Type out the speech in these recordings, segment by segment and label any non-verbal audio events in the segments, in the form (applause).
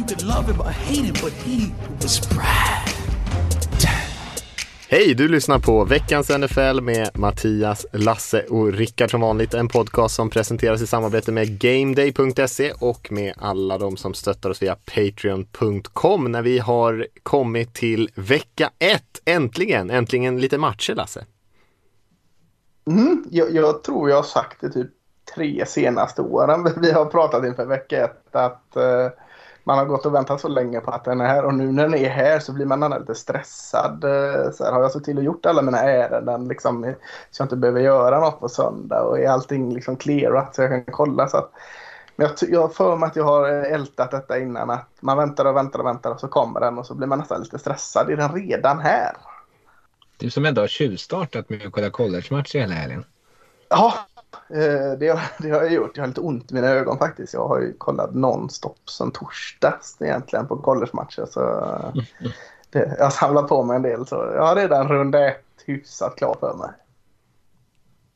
You could love him or hate him, but he was Brad. Hej, du lyssnar på veckans NFL med Mattias, Lasse och Rickard som vanligt. En podcast som presenteras i samarbete med GameDay.se och med alla de som stöttar oss via Patreon.com när vi har kommit till vecka ett. Äntligen! Äntligen lite matcher, Lasse. Mm, jag, jag tror jag har sagt det typ tre senaste åren (laughs) vi har pratat inför vecka ett att uh, man har gått och väntat så länge på att den är här och nu när den är här så blir man lite stressad. Uh, så här, har jag sett till och gjort alla mina ärenden liksom, så jag inte behöver göra något på söndag och är allting liksom clearat så jag kan kolla. Så att, men jag, jag för mig att jag har ältat detta innan att man väntar och väntar och väntar och så kommer den och så blir man nästan lite stressad. Är den redan här? Du som ändå har tjuvstartat med att kolla college-matcher hela helgen. Ja, eh, det har, (laughs) det har jag gjort. Jag har lite ont i mina ögon faktiskt. Jag har ju kollat nonstop sen torsdags egentligen på college-matcher. Så (laughs) det, jag har samlat på mig en del. Så jag har redan runda ett hyfsat klar för mig.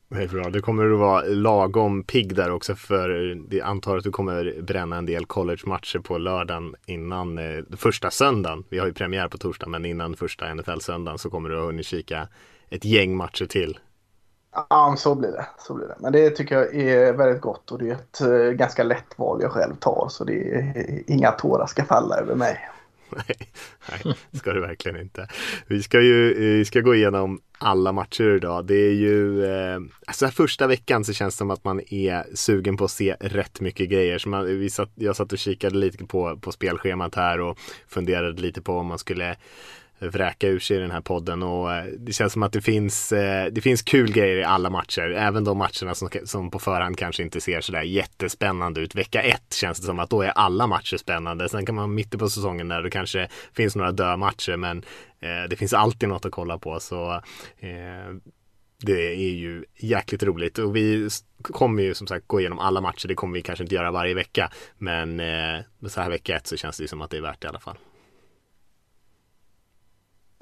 Det är bra. Det kommer att vara lagom pigg där också för det antar att du kommer bränna en del college-matcher på lördagen innan eh, första söndagen. Vi har ju premiär på torsdag men innan första NFL-söndagen så kommer du att hunnit kika ett gäng matcher till. Ja, så blir det. Så blir det. Men det tycker jag är väldigt gott och det är ett eh, ganska lätt val jag själv tar så det är, eh, inga tårar ska falla över mig. Nej, nej, ska det verkligen inte. Vi ska ju vi ska gå igenom alla matcher idag. Det är ju, eh, alltså första veckan så känns det som att man är sugen på att se rätt mycket grejer. Så man, vi satt, jag satt och kikade lite på, på spelschemat här och funderade lite på om man skulle vräka ur sig i den här podden och eh, det känns som att det finns, eh, det finns kul grejer i alla matcher. Även de matcherna som, som på förhand kanske inte ser sådär jättespännande ut. Vecka ett känns det som att då är alla matcher spännande. Sen kan man mitt på säsongen där det kanske finns några dödmatcher men eh, det finns alltid något att kolla på. Så det är ju jäkligt roligt och vi kommer ju som sagt gå igenom alla matcher. Det kommer vi kanske inte göra varje vecka men så här vecka ett så känns det som att det är värt det i alla fall.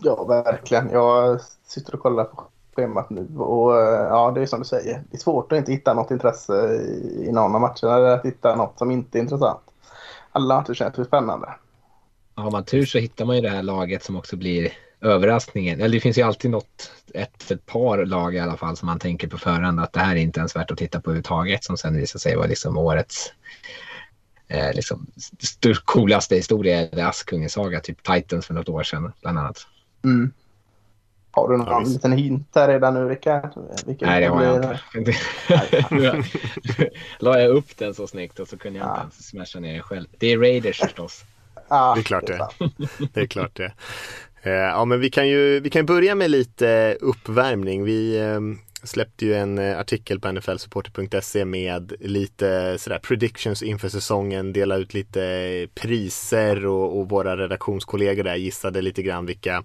Ja, verkligen. Jag sitter och kollar på schemat nu och eh, ja, det är som du säger. Det är svårt att inte hitta något intresse i någon av matcherna eller att hitta något som inte är intressant. Alla matcher känns ju spännande. Har man tur så hittar man ju det här laget som också blir överraskningen. Eller det finns ju alltid något, ett, ett par lag i alla fall som man tänker på förhand att det här är inte ens värt att titta på överhuvudtaget som sen visar sig vara liksom årets eh, liksom, coolaste historia eller Askungens saga, typ Titans för något år sedan bland annat. Mm. Har du någon ja, liten hint här redan nu Rickard? Nej, det har jag inte. (laughs) nu (laughs) (laughs) la jag upp den så snyggt och så kunde jag ja. inte ens smasha ner den själv. Det är Raiders förstås. Ja, det är klart det. Det. det är klart det. Eh, ja, men vi kan ju vi kan börja med lite uppvärmning. Vi ehm, släppte ju en eh, artikel på nflsupporter.se med lite sådär predictions inför säsongen, dela ut lite eh, priser och, och våra redaktionskollegor där gissade lite grann vilka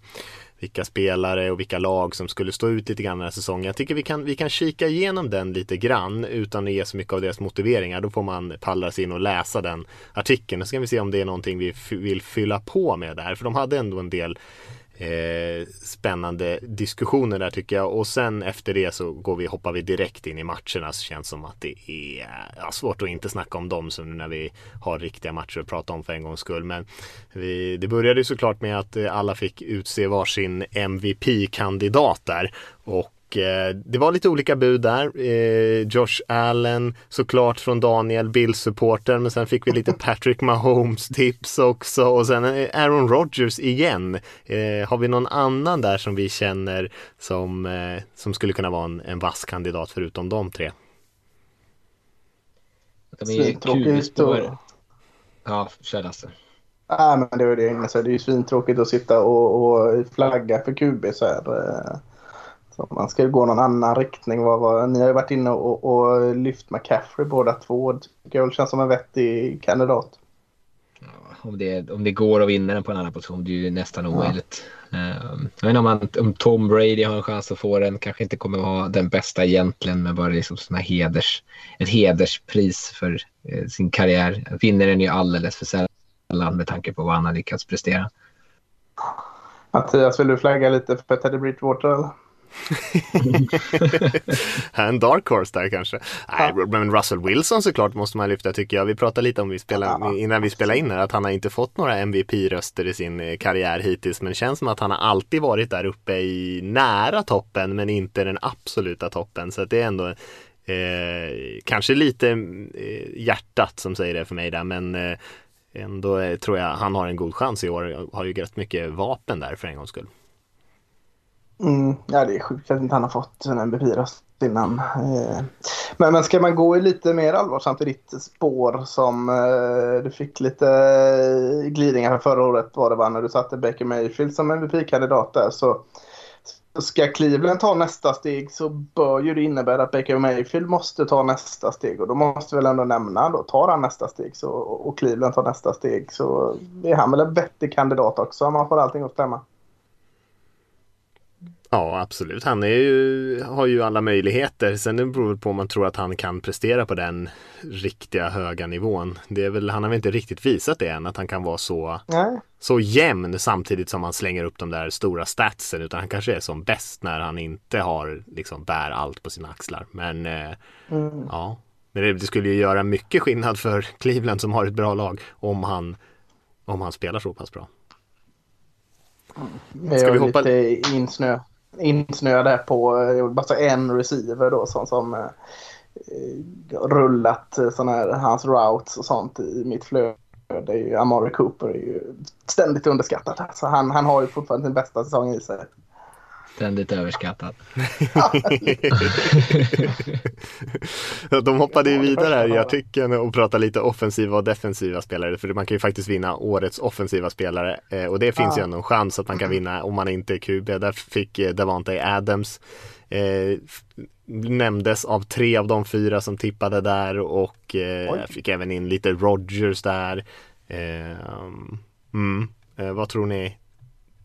vilka spelare och vilka lag som skulle stå ut lite grann den här säsongen. Jag tycker vi kan, vi kan kika igenom den lite grann utan att ge så mycket av deras motiveringar. Då får man pallra sig in och läsa den artikeln. Så kan vi se om det är någonting vi vill fylla på med där. För de hade ändå en del eh, spännande diskussioner där tycker jag. Och sen efter det så går vi, hoppar vi direkt in i matcherna. Så känns som att det är ja, svårt att inte snacka om dem som när vi har riktiga matcher att prata om för en gångs skull. Men vi, det började ju såklart med att eh, alla fick utse varsin MVP-kandidat där. Och Eh, det var lite olika bud där. Eh, Josh Allen såklart från Daniel, Bill-supporter, men sen fick vi lite (laughs) Patrick Mahomes-tips också och sen eh, Aaron Rodgers igen. har vi någon annan där som vi känner som, som skulle kunna vara en, en vass kandidat förutom de tre? Svintråkigt Ja, kör Lasse. Men det var det jag inne Det är ju svintråkigt att sitta och, och flagga för QB så här. Så man ska gå någon annan riktning. Ni har ju varit inne och, och lyft McCaffrey båda två. Det tycker jag känns som en vettig kandidat. Om det, om det går att vinna den på en annan position. Det är ju nästan omöjligt. Ja. jag vet inte om, man, om Tom Brady har en chans att få den. Kanske inte kommer vara den bästa egentligen, men bara liksom såna heders, ett hederspris för eh, sin karriär. Vinner den ju alldeles för sällan med tanke på vad han har lyckats prestera. Mattias, vill du flagga lite för Teddy Bridgewater? (laughs) En dark horse där kanske. Nej, men Russell Wilson såklart måste man lyfta tycker jag. Vi pratade lite om vi spelar, innan vi spelade in här att han har inte fått några MVP-röster i sin eh, karriär hittills. Men känns som att han har alltid varit där uppe i nära toppen men inte den absoluta toppen. Så det är ändå eh, kanske lite eh, hjärtat som säger det för mig där. Men eh, ändå eh, tror jag han har en god chans i år. Har ju rätt mycket vapen där för en gångs skull. Mm, ja, det är sjukt att inte han har fått en MVP-röst innan. Eh, men, men ska man gå i lite mer allvarsamt i ditt spår som eh, du fick lite eh, glidningar förra året var det va, när du satte Baker Mayfield som MVP-kandidat där så ska Cleveland ta nästa steg så bör ju det innebära att Baker Mayfield måste ta nästa steg och då måste vi väl ändå nämna då tar han nästa steg så, och Cleveland tar nästa steg så är han väl en vettig kandidat också om man får allting att stämma. Ja, absolut. Han är ju, har ju alla möjligheter. Sen beror det på om man tror att han kan prestera på den riktiga höga nivån. Det är väl, han har väl inte riktigt visat det än, att han kan vara så, så jämn samtidigt som han slänger upp de där stora statsen. Utan han kanske är som bäst när han inte har, liksom, bär allt på sina axlar. Men eh, mm. ja, men det, det, skulle ju göra mycket skillnad för Cleveland som har ett bra lag om han, om han spelar så pass bra. Ska jag vi hoppa... lite insnö insnöade på eh, bara en receiver då som, som eh, eh rullat eh, såna här, hans routes och sånt i mitt flöde. Det är ju Amari Cooper är ju ständigt underskattad. Så han, han har ju fortfarande sin bästa säsong i sig. Ständigt överskattad. (laughs) De hoppade ju vidare här i artikeln och pratade lite offensiva och defensiva spelare. För man kan ju faktiskt vinna årets offensiva spelare. Eh, och det finns ja. ju ändå en chans att man kan vinna om man inte är QB. Där fick eh, Davante Adams eh, nämndes av tre av de fyra som tippade där och eh, fick även in lite Rogers där. Eh, mm, eh, vad tror ni?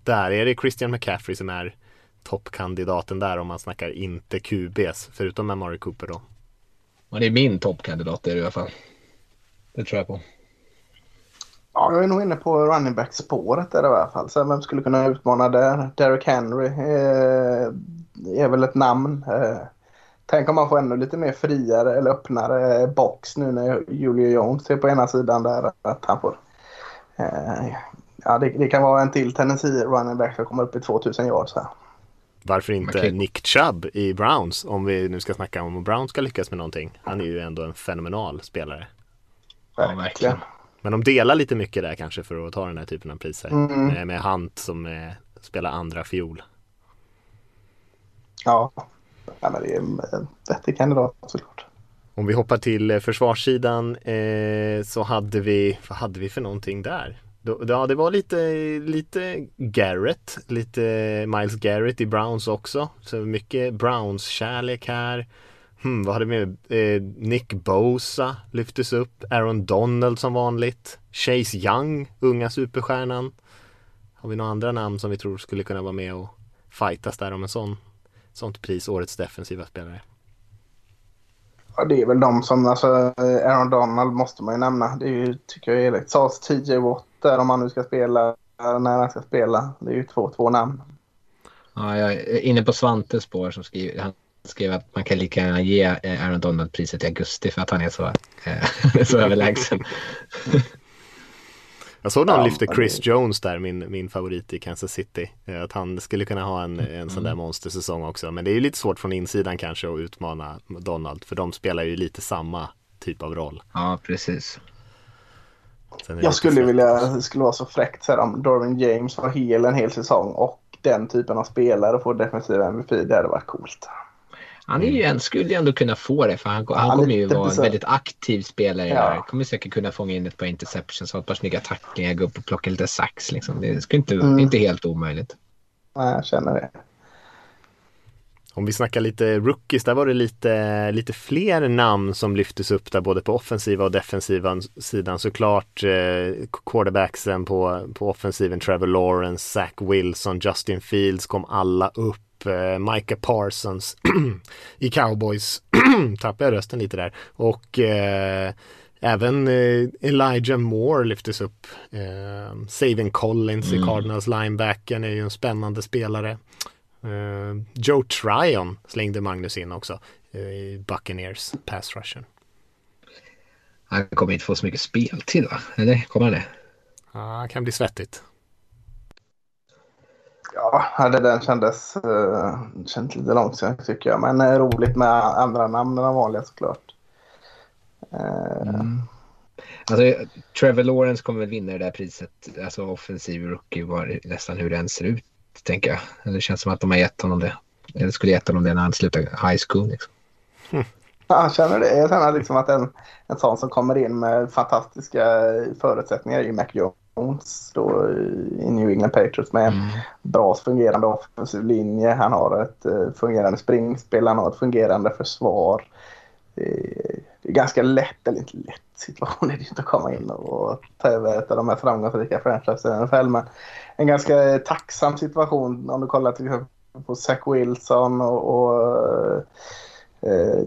Där är det Christian McCaffrey som är toppkandidaten där om man snackar inte QBs, förutom Amari Cooper då. Ja, det är min toppkandidat i alla fall. Det tror jag på. Ja, jag är nog inne på running back-spåret där i alla fall. Så vem skulle kunna utmana där? Derek Henry eh, är väl ett namn. Eh, tänk om man får ännu lite mer friare eller öppnare box nu när Julio Jones är på ena sidan där. Att han får, eh, ja, det, det, kan vara en till Tennessee running back som kommer upp i 2000 yards. Här. Varför inte okay. Nick Chubb i Browns? Om vi nu ska snacka om Browns ska lyckas med någonting. Han är ju ändå en fenomenal spelare. Ja, verkligen. Men de delar lite mycket där kanske för att ta den här typen av priser. Mm. Med, med Hunt som eh, spelar andra fiol. Ja, ja men det är en vettig kandidat såklart. Om vi hoppar till eh, försvarssidan eh, så hade vi, vad hade vi för någonting där? Ja, det var lite, lite Garrett, lite Miles Garrett i Browns också. Så mycket Browns-kärlek här. Hmm, vad hade vi med? Eh, Nick Bosa lyftes upp. Aaron Donald som vanligt. Chase Young, unga superstjärnan. Har vi några andra namn som vi tror skulle kunna vara med och fightas där om en sån, sånt pris, årets defensiva spelare? Ja, det är väl de som, alltså Aaron Donald måste man ju nämna. Det är ju, tycker jag är elakt. Sas TJ Watt där om han nu ska spela, när han ska spela. Det är ju två, två namn. Ja, jag är inne på Svantes spår som skriver, han skrev att man kan lika gärna ge Aaron Donald priset i augusti för att han är så, eh, (laughs) så överlägsen. (laughs) Jag såg någon ja, lyfte Chris. Jones där, min, min favorit i Kansas City. Eh, att han skulle kunna ha en, en sån där mm. monstersäsong också. Men det är ju lite svårt från insidan kanske att utmana Donald. För de spelar ju lite samma typ av roll. Ja, precis. Jag skulle fräckt. vilja, det skulle vara så fräckt så här, om Darwin James var hel en hel säsong och den typen av spelare får defensiva MVP. Det hade varit coolt. Han är ju en, skulle ju ändå kunna få det för han, han, han kommer ju vara en väldigt aktiv spelare. Ja. Där. Kommer säkert kunna fånga in ett par interceptions, ha ett par snygga tacklingar, gå upp och plocka lite sax. Liksom. Det är inte, mm. inte helt omöjligt. Nej, jag känner det. Om vi snackar lite rookies, där var det lite, lite fler namn som lyftes upp där både på offensiva och defensiva sidan såklart. Eh, quarterbacksen på, på offensiven, Trevor Lawrence, Zach Wilson, Justin Fields kom alla upp. Eh, Micah Parsons (clears throat) i Cowboys, (clears throat) tappade jag rösten lite där. Och eh, Även eh, Elijah Moore lyftes upp. Eh, Savin Collins mm. i Cardinals linebacken är ju en spännande spelare. Uh, Joe Tryon slängde Magnus in också uh, i Buccaneers pass rushen. Han kommer inte få så mycket speltid va? Eller kommer han det? Ja, uh, kan bli svettigt. Ja, det där kändes, uh, kändes lite långsamt tycker jag. Men uh, roligt med andra namn än vanliga såklart. Uh, mm. Alltså, Trevor Lawrence kommer väl vinna det där priset. Alltså offensiv rookie var nästan hur den ser ut tänker jag. Det känns som att de har gett honom det. Eller skulle gett honom det när han slutade high school. Liksom. Mm. Ja, jag känner det. Jag känner liksom att en, en sån som kommer in med fantastiska förutsättningar är Mac Jones då i New England Patriots med en mm. bra fungerande offensiv linje. Han har ett uh, fungerande springspel, han har ett fungerande försvar. Det är ganska lätt, eller inte lätt situation (laughs) är det inte att komma in och ta över ett av de här framgångsrika franchiserna i NFL. Men en ganska tacksam situation om du kollar till exempel på Zach Wilson och, och eh,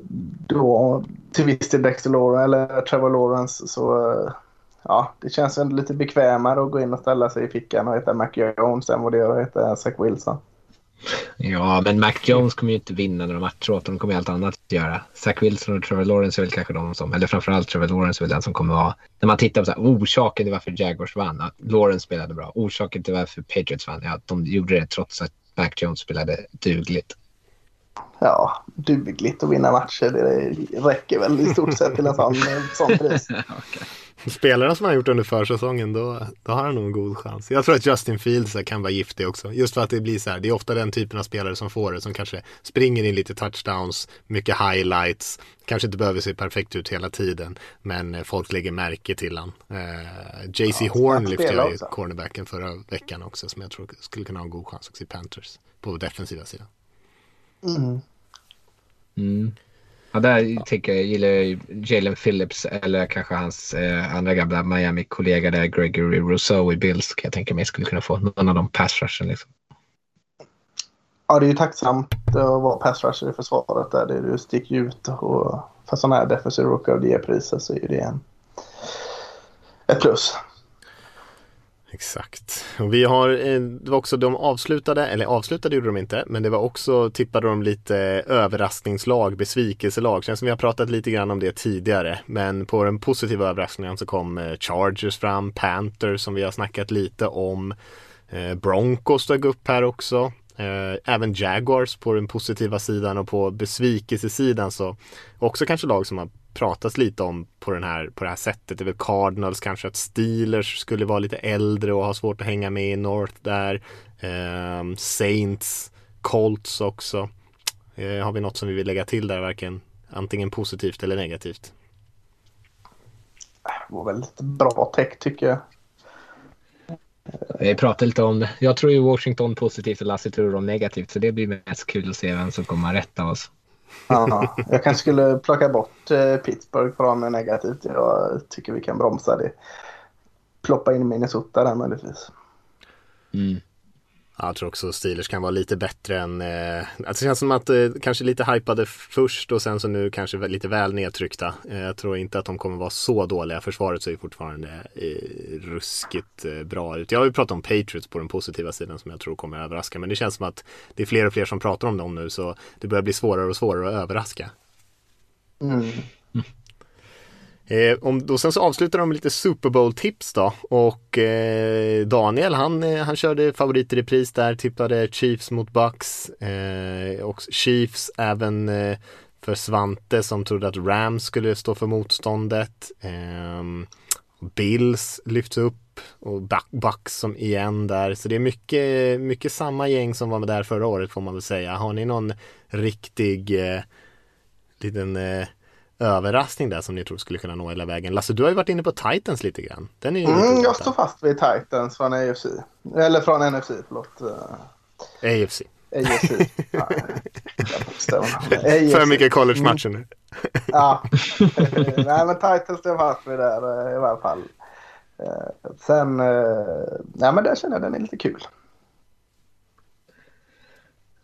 då till viss del Dexter Lawrence eller Trevor Lawrence så eh, ja, det känns ändå lite bekvämare att gå in och ställa sig i fickan och heta Mac Jones än vad det gör att heta Zach Wilson. Ja, men Mac Jones kommer ju inte vinna några matcher åt De kommer ju allt annat att göra. Zach Wilson och Trevor Lawrence är väl kanske de som, eller framförallt Trevor Lawrence är väl den som kommer vara, när man tittar på så här, orsaken till varför Jaguars vann, att Lawrence spelade bra. Orsaken till varför Patriots vann, ja, att de gjorde det trots att Mac Jones spelade dugligt. Ja, dugligt att vinna matcher, det räcker väl i stort sett till en sån, sån pris. (laughs) okay spelarna som han gjort under försäsongen då, då har han nog en god chans. Jag tror att Justin Fields kan vara giftig också. Just för att det blir så här, det är ofta den typen av spelare som får det som kanske springer in lite touchdowns, mycket highlights, kanske inte behöver se perfekt ut hela tiden, men eh, folk lägger märke till han. Eh, JC ja, Horn lyfte jag ju cornerbacken förra veckan också som jag tror skulle kunna ha en god chans också i Panthers på defensiva sidan. Mm. Mm. Ja, där tänker jag, gillar jag Jalen Phillips eller kanske hans eh, andra gamla Miami-kollega där, Gregory Rousseau i Bills. Kan jag tänka mig skulle kunna få någon av de pass rushen liksom. Ja, det är ju tacksamt att vara pass rusher i försvaret där. Det du sticker ut och för sådana här defensive rookie of the priser så är det en, ett plus. Exakt. Och vi har, eh, det var också de avslutade, eller avslutade gjorde de inte, men det var också, tippade de lite överraskningslag, besvikelselag. Känns som vi har pratat lite grann om det tidigare. Men på den positiva överraskningen så kom eh, Chargers fram, Panthers som vi har snackat lite om. Eh, Broncos dök upp här också. Även Jaguars på den positiva sidan och på besvikelsesidan så också kanske lag som har pratas lite om på, den här, på det här sättet. Det är väl Cardinals kanske att Steelers skulle vara lite äldre och ha svårt att hänga med i North där. Eh, Saints, Colts också. Eh, har vi något som vi vill lägga till där, varken antingen positivt eller negativt? Det var väl lite bra tech tycker jag. Vi pratar lite om det. Jag tror ju Washington positivt och Lasse tror om negativt. Så det blir mest kul att se vem som kommer att rätta oss. Ja, jag kanske skulle plocka bort eh, Pittsburgh från negativt. Jag tycker vi kan bromsa det. Ploppa in Minnesota där möjligtvis. Mm. Jag tror också Steelers kan vara lite bättre än, eh, alltså det känns som att eh, kanske lite hypade först och sen så nu kanske lite väl nedtryckta. Eh, jag tror inte att de kommer vara så dåliga. Försvaret ser ju fortfarande eh, ruskigt eh, bra ut. Jag har ju pratat om Patriots på den positiva sidan som jag tror kommer överraska. Men det känns som att det är fler och fler som pratar om dem nu så det börjar bli svårare och svårare att överraska. Mm. Eh, om, då sen så avslutar de med lite Super Bowl-tips då och eh, Daniel han, eh, han körde favorit i repris där, tippade Chiefs mot Bucks eh, och Chiefs även eh, för Svante som trodde att Rams skulle stå för motståndet. Ehm, Bills lyfts upp och Bucks som igen där. Så det är mycket, mycket samma gäng som var med där förra året får man väl säga. Har ni någon riktig eh, liten eh, överraskning där som ni tror skulle kunna nå hela vägen. Lasse, du har ju varit inne på Titans lite grann. Den är ju mm, jag står fast vid Titans från AFC. Eller från NFC, förlåt. AFC. AFC. (laughs) Ja, För mycket college-matcher nu. ja, (laughs) nej men Titans blev fast vid där i varje fall. Eh, sen, eh, nej men där känner jag den är lite kul.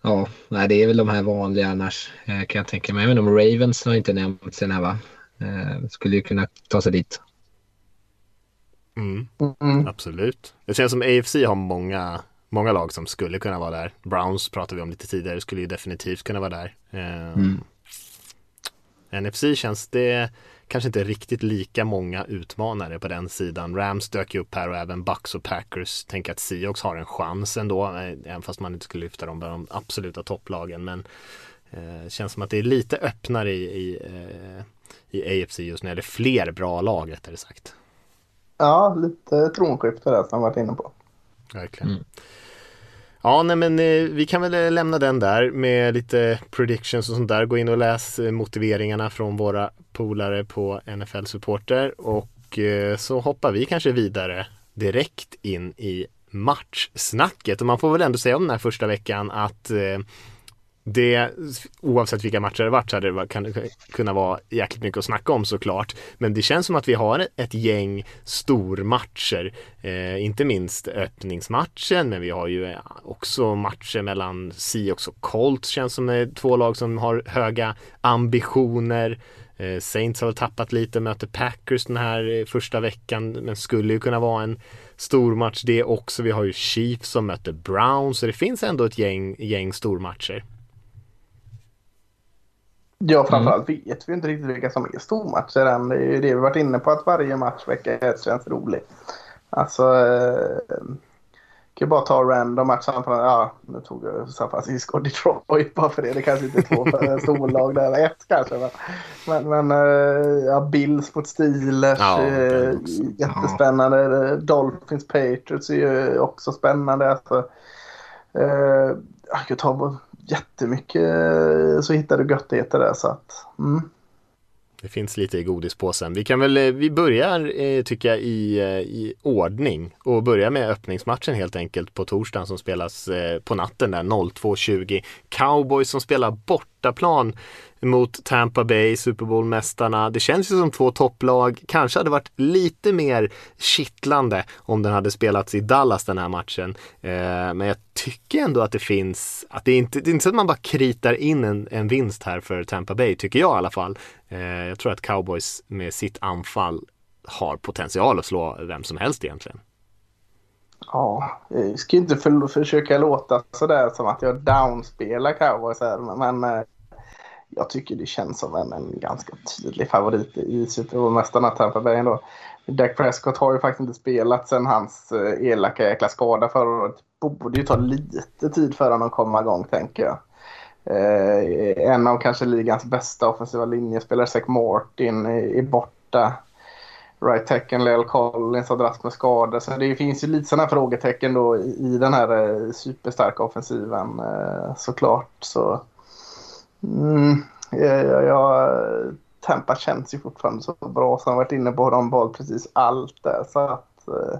Ja, nej, det är väl de här vanliga annars eh, kan jag tänka mig. Även om Ravens har inte nämnts än här va? Skulle ju kunna ta sig dit. Mm. Mm. Absolut. Det känns som AFC har många, många lag som skulle kunna vara där. Browns pratade vi om lite tidigare, skulle ju definitivt kunna vara där. Mm. NFC känns det kanske inte riktigt lika många utmanare på den sidan. Rams dök ju upp här och även Bucks och Packers. Tänker att Seahawks har en chans ändå, eh, även fast man inte skulle lyfta dem bland de absoluta topplagen. Men eh, känns som att det är lite öppnare i, i, eh, i AFC just nu, eller fler bra lag rättare sagt. Ja, lite tronskifte där som jag varit inne på. Verkligen. Mm. Ja, nej men eh, vi kan väl eh, lämna den där med lite predictions och sånt där. Gå in och läs eh, motiveringarna från våra polare på NFL Supporter och så hoppar vi kanske vidare direkt in i matchsnacket och man får väl ändå säga om den här första veckan att eh, det, oavsett vilka matcher det varit så hade det kan, kunna vara jäkligt mycket att snacka om såklart. Men det känns som att vi har ett gäng stormatcher. Eh, inte minst öppningsmatchen, men vi har ju eh, också matcher mellan Seahawks och Colts känns som två lag som har höga ambitioner. Eh, Saints har väl tappat lite, möter Packers den här eh, första veckan, men skulle ju kunna vara en stormatch det också. Vi har ju Chiefs som möter Browns, så det finns ändå ett gäng, gäng stormatcher. Ja, framförallt mm. vet vi inte riktigt vilka som är stormatcher än. Det är ju det vi varit inne på att varje match vecka ett känns rolig. Alltså, eh, kan ju bara ta random matchen. Ja, nu tog jag San Francisco och Detroit bara för det. Det kanske inte är två för storlag där. Ett kanske. Men, men eh, ja, Bills mot Steelers. Ja, eh, jättespännande. Ja. Dolphins Patriots är ju också spännande. Alltså, eh, jag kan ta jättemycket eh, så hittar du göttigheter där. Så att, mm. Det finns lite i godispåsen. Vi kan väl, eh, vi börjar eh, tycker jag i, eh, i ordning och börjar med öppningsmatchen helt enkelt på torsdagen som spelas på natten där 02.20. Cowboys som spelar bortaplan mot Tampa Bay, Super Bowl-mästarna. Det känns ju som två topplag. Kanske hade varit lite mer kittlande om den hade spelats i Dallas den här matchen. Eh, men jag tycker ändå att det finns, att det är inte det är inte så att man bara kritar in en, en vinst här för Tampa Bay, tycker jag i alla fall. Eh, jag tror att cowboys med sitt anfall har potential att slå vem som helst egentligen. Ja, jag ska inte för, försöka låta sådär som att jag downspelar cowboys här, men eh, jag tycker det känns som en, en ganska tydlig favorit i Super Bowl-mästarna Tampa Bay ändå. Dak Prescott har ju faktiskt inte spelat sen hans eh, elaka jäkla skada förra året. Borde ju ta lite tid för honom att komma igång tänker jag. Eh, en av kanske ligans bästa offensiva linjespelare, Zach Martin, är, är borta. Right tecken, Lel Collins har dragits med skador. Så det finns ju lite sådana frågetecken då i, i den här eh, superstarka offensiven eh, såklart. Så Mm, jag, jag, Tampa känns ju fortfarande så bra som varit inne på. De valt precis allt där. Så att, eh,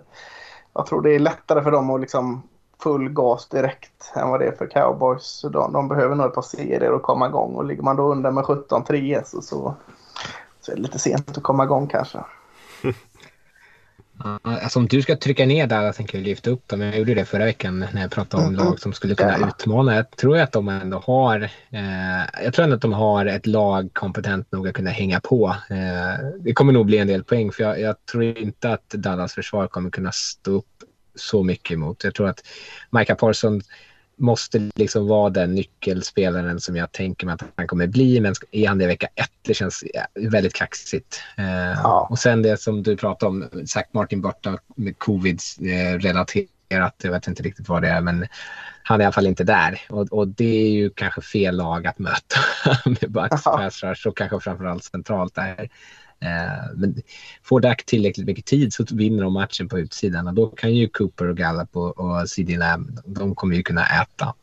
jag tror det är lättare för dem att liksom full gas direkt än vad det är för cowboys. De, de behöver nog ett par serier att komma igång och ligger man då under med 17-3 så, så, så är det lite sent att komma igång kanske. (laughs) Alltså om du ska trycka ner där, jag tänker lyfta upp dem. Jag gjorde det förra veckan när jag pratade om mm. lag som skulle kunna utmana. Jag tror att de ändå har, eh, jag tror ändå att de har ett lag kompetent nog att kunna hänga på. Eh, det kommer nog bli en del poäng för jag, jag, tror inte att Dallas försvar kommer kunna stå upp så mycket emot. Jag tror att Micah Parsons måste liksom vara den nyckelspelaren som jag tänker mig att han kommer bli. Men är han det i vecka ett? Det känns väldigt kaxigt. Eh, ja. Och sen det som du pratade om, Zack Martin borta med covid-relaterat. Jag vet inte riktigt vad det är, men han är i alla fall inte där. Och, och det är ju kanske fel lag att möta (laughs) med Bucks pass rush och kanske framförallt centralt där. Eh, men får Dak tillräckligt mycket tid så vinner de matchen på utsidan och då kan ju Cooper och Gallup och, och CD Lamb, de kommer ju kunna äta.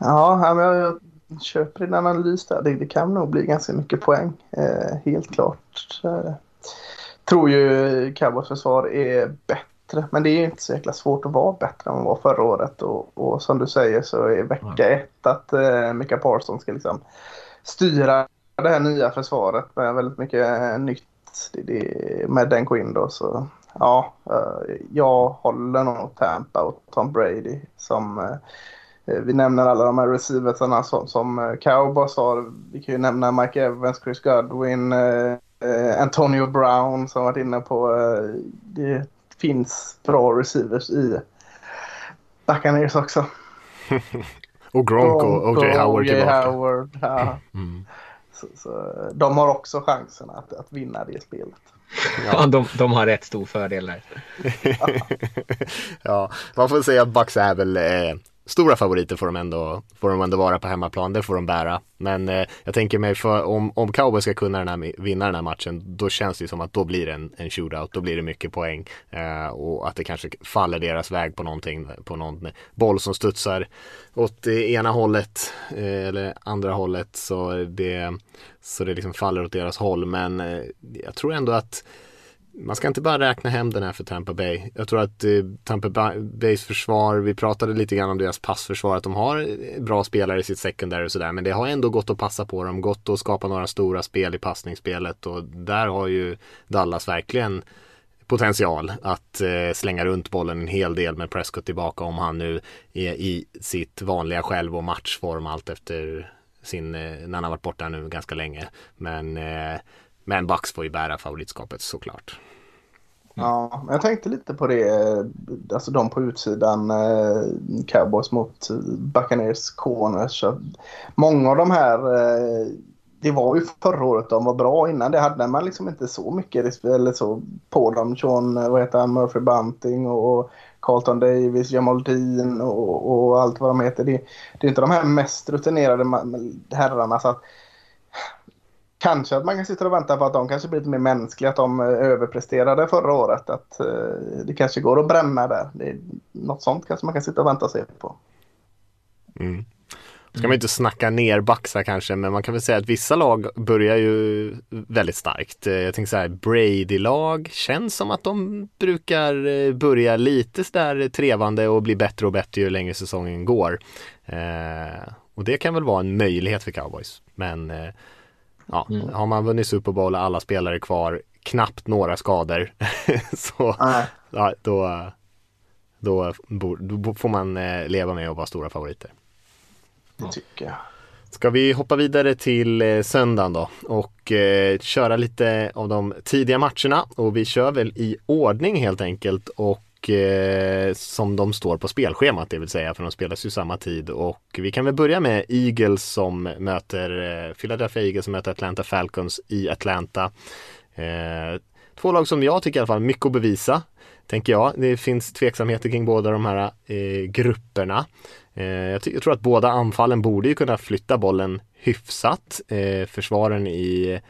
Ja, men jag, köper din analys där. Det, det, kan nog bli ganska mycket poäng. Eh, helt klart. Eh, tror ju Cowboys försvar är bättre. Men det är ju inte så jäkla svårt att vara bättre än man var förra året. Och, och som du säger så är vecka ett att eh, Mika Parsons ska liksom styra det här nya försvaret med väldigt mycket eh, nytt med Dan Quinn då. Så ja, eh, jag håller nog Tampa och Tom Brady som eh, vi nämner alla de här receiversarna som, som Cowboys har. Vi kan ju nämna Mike Evans, Chris Godwin, Antonio Brown som varit inne på. Det finns bra receivers i Buccaneers också. (laughs) och Gronk och O.J. Howard tillbaka. Howard, ja. (laughs) mm. Så, så, de har också chansen att, att vinna det spelet. Ja, de, de har rätt stor fördel där. (laughs) ja, man får säga att Bucks är väl eh, stora favoriter får de ändå, får de ändå vara på hemmaplan, det får de bära. Men eh, jag tänker mig för om, om Cowboys ska kunna den här, vinna den här matchen, då känns det som att då blir det en, en shootout, då blir det mycket poäng eh, och att det kanske faller deras väg på någonting, på någon boll som studsar åt det ena hållet eh, eller andra hållet så det, så det liksom faller åt deras håll. Men eh, jag tror ändå att man ska inte bara räkna hem den här för Tampa Bay. Jag tror att eh, Tampa Bays försvar, vi pratade lite grann om deras passförsvar, att de har eh, bra spelare i sitt secondary och sådär, men det har ändå gått att passa på dem, gått att skapa några stora spel i passningsspelet och där har ju Dallas verkligen potential att eh, slänga runt bollen en hel del med Prescott tillbaka om han nu är i sitt vanliga själv och matchform allt efter sin, eh, när han har varit borta nu ganska länge. Men eh, men Bucks får ju bära favoritskapet såklart. Ja, jag tänkte lite på det. Eh, alltså de på utsidan, eh, Cowboys mot eh, Buccaneers Corners. Många av de här, eh, det var ju förra året de var bra. Innan det hade man liksom inte så mycket eller så på dem. Sean, eh, vad heter han, Murphy Bunting och Carlton Davis, Jamal Dean och, och allt vad de heter. Det, det är inte de här mest rutinerade herrarna. Så att Kanske att man kan sitta och vänta på att de kanske blir lite mer mänskliga, att de eh, överpresterade förra året. Att eh, det kanske går att bränna där. Det är, något sånt kanske man kan sitta och vänta och se på. Mm. Ska man inte snacka ner Baxa kanske, men man kan väl säga att vissa lag börjar ju väldigt starkt. Eh, jag tänker så här, Brady-lag känns som att de brukar börja lite sådär trevande och bli bättre och bättre ju längre säsongen går. Eh, och det kan väl vara en möjlighet för cowboys, men eh, ja, mm. har man vunnit Super Bowl och alla spelare kvar, knappt några skador, (laughs) så ja, då, då, då, får man eh, leva med att vara stora favoriter. Det tycker jag. Ska vi hoppa vidare till eh, söndagen då och eh, köra lite av de tidiga matcherna och vi kör väl i ordning helt enkelt och eh, som de står på spelschemat, det vill säga, för de spelas ju samma tid. Och vi kan väl börja med Eagles som möter eh, Philadelphia Eagles som möter Atlanta Falcons i Atlanta. Eh, två lag som jag tycker i alla fall mycket att bevisa, tänker jag. Det finns tveksamheter kring båda de här eh, grupperna. Eh, jag, jag, tror att båda anfallen borde ju kunna flytta bollen hyfsat. Eh, försvaren i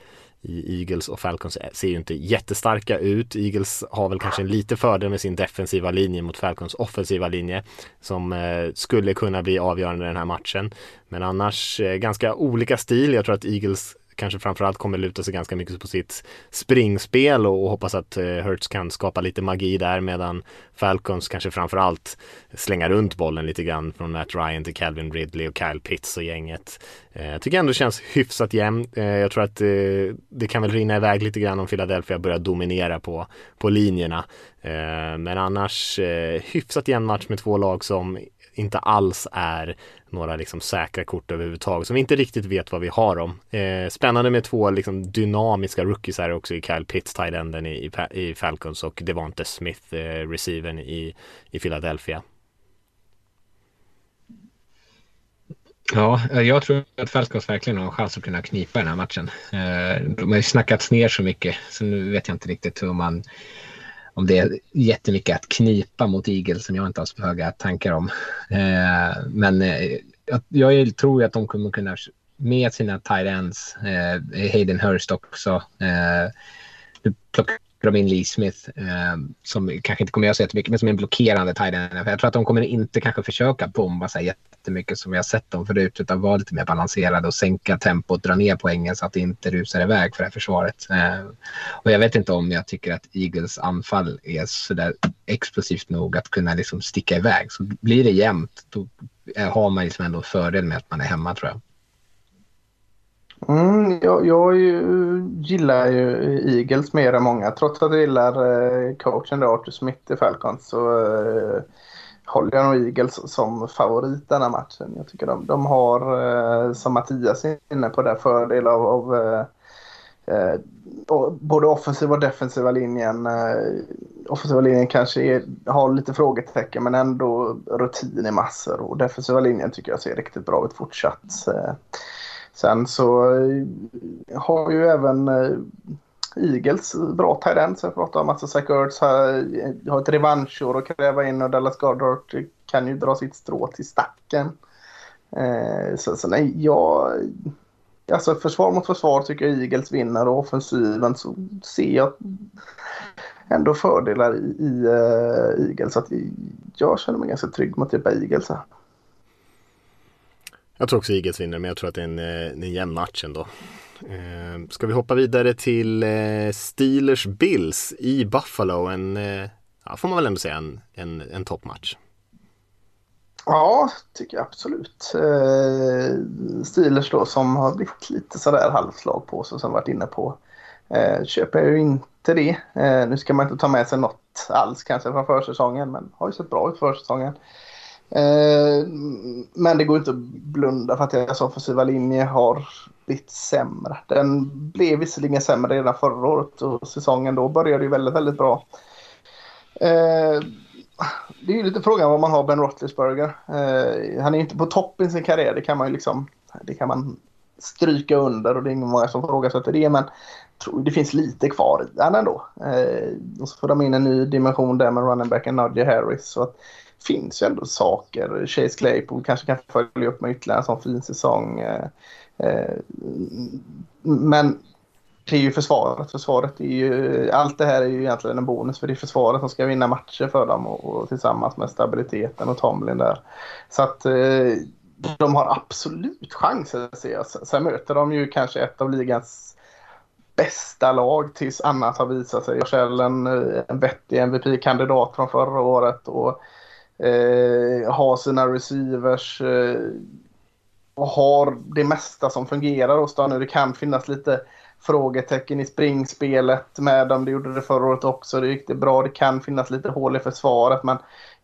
i Eagles och Falcons ser ju inte jättestarka ut. Eagles har väl kanske en lite fördel med sin defensiva linje mot Falcons offensiva linje som eh, skulle kunna bli avgörande i den här matchen. Men annars eh, ganska olika stil. Jag tror att Eagles kanske framförallt kommer luta sig ganska mycket på sitt springspel och, och hoppas att eh, Hurts kan skapa lite magi där medan Falcons kanske framförallt slänga runt bollen lite grann från Matt Ryan till Calvin Ridley och Kyle Pitts och gänget. Eh, jag tycker ändå det känns hyfsat jämnt. Eh, jag tror att eh, det kan väl rinna iväg lite grann om Philadelphia börjar dominera på, på linjerna. Eh, men annars eh, hyfsat jämn match med två lag som inte alls är några liksom säkra kort överhuvudtaget som vi inte riktigt vet vad vi har dem. Eh, spännande med två liksom dynamiska rookies här också i Kyle Pitts, tight i, i, Falcons och Devonte Smith, eh, receiven i, i Philadelphia. Ja, eh, jag tror att Falcons verkligen har en chans att kunna knipa den här matchen. Eh, de har ju snackats ner så mycket så nu vet jag inte riktigt hur man om det är jättemycket att knipa mot igel som jag inte har så höga tankar om. Eh, men eh, jag tror att de kommer kunna med sina tight ends, eh, Hayden Hurst också. Eh, du plockar de in Lee Smith eh, som kanske inte kommer göra så jättemycket men som är en blockerande tight end. Jag tror att de kommer inte kanske försöka bomba sig jättemycket som vi har sett dem förut utan vara lite mer balanserade och sänka tempot, dra ner poängen så att det inte rusar iväg för det här försvaret. Eh, och jag vet inte om jag tycker att Eagles anfall är så där explosivt nog att kunna liksom sticka iväg. Så blir det jämnt då har man liksom ändå fördel med att man är hemma tror jag. Mm, jag, jag ju, gillar ju Eagles mer än många. Trots att jag gillar eh, coachen Arthur Smith i Falcons så eh, håller jag nog Eagles som favorit denna matchen. Jag tycker de, de har, eh, som Mattias är inne på, där fördel av, av eh, eh, både offensiva och defensiva linjen. Eh, offensiva linjen kanske är, har lite frågetecken men ändå rutin i massor. Och defensiva linjen tycker jag ser riktigt bra ut fortsatt. Eh, Sen så eh, har ju även eh, Eagles bra tendens Så jag pratar om att Zach Ertz har, eh, har ett revanschår att kräva in och Dallas Goddard kan ju dra sitt strå till stacken. så, så nej, jag... Alltså försvar mot försvar tycker jag Eagles vinner och offensiven så ser jag ändå fördelar i, i uh, Eagles. Så att jag känner mig ganska trygg mot typ Eagles här. Jag tror också Eagles vinner men jag tror att det är en, eh, en jämn match ändå. Eh, ska vi hoppa vidare till eh, Steelers Bills i Buffalo. En, eh, ja, får man väl ändå säga en, en, en toppmatch. Ja, tycker jag absolut. Eh, Steelers då som har blivit lite sådär halvslag på sig som varit inne på. Eh, köper ju inte det. Eh, nu ska man inte ta med sig något alls kanske från försäsongen men har ju sett bra ut försäsongen. Eh, men det går inte att blunda för att deras offensiva linje har blivit sämre. Den blev visserligen sämre redan förra året och säsongen då började ju väldigt, väldigt bra. Eh, det är ju lite frågan vad man har Ben Roethlisberger. Eh, han är inte på topp i sin karriär, det kan man ju liksom det kan man stryka under och det är många som frågasätter det. Men tror det finns lite kvar i den ändå. Eh, och så får de in en ny dimension där med running backen Nudge Harris. Så att, finns ju ändå saker. Chase Claypool kanske kan följa upp med ytterligare en sån fin säsong. Eh, eh, men det är ju försvaret. Försvaret är ju, allt det här är ju egentligen en bonus för det är försvaret som ska vinna matcher för dem och, och tillsammans med stabiliteten och Tomlin där. Så att eh, de har absolut chanser ser jag. Sen möter de ju kanske ett av ligans bästa lag tills annat har visat sig. Själv en, eh, en vettig MVP-kandidat från förra året och eh, har sina receivers eh, och har det mesta som fungerar hos dem nu. Det kan finnas lite frågetecken i springspelet med dem. Det gjorde det förra året också. Det gick det bra. Det kan finnas lite hål i försvaret. Men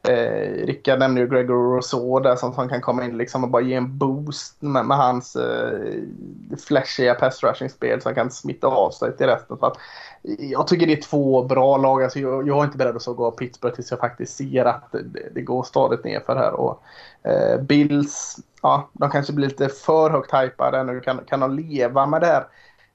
eh, Rickard nämnde ju Gregor Rousseau där som, som kan komma in liksom och bara ge en boost med, med hans eh, flashiga pass rushing spel som kan smitta av sig till resten. Så att, jag tycker det är två bra lag. Alltså jag, jag är inte beredd att gå av Pittsburgh tills jag faktiskt ser att det, det går stadigt nerför här. Och, eh, Bills, ja, de kanske blir lite för högt hypade nu. Kan, kan de leva med det här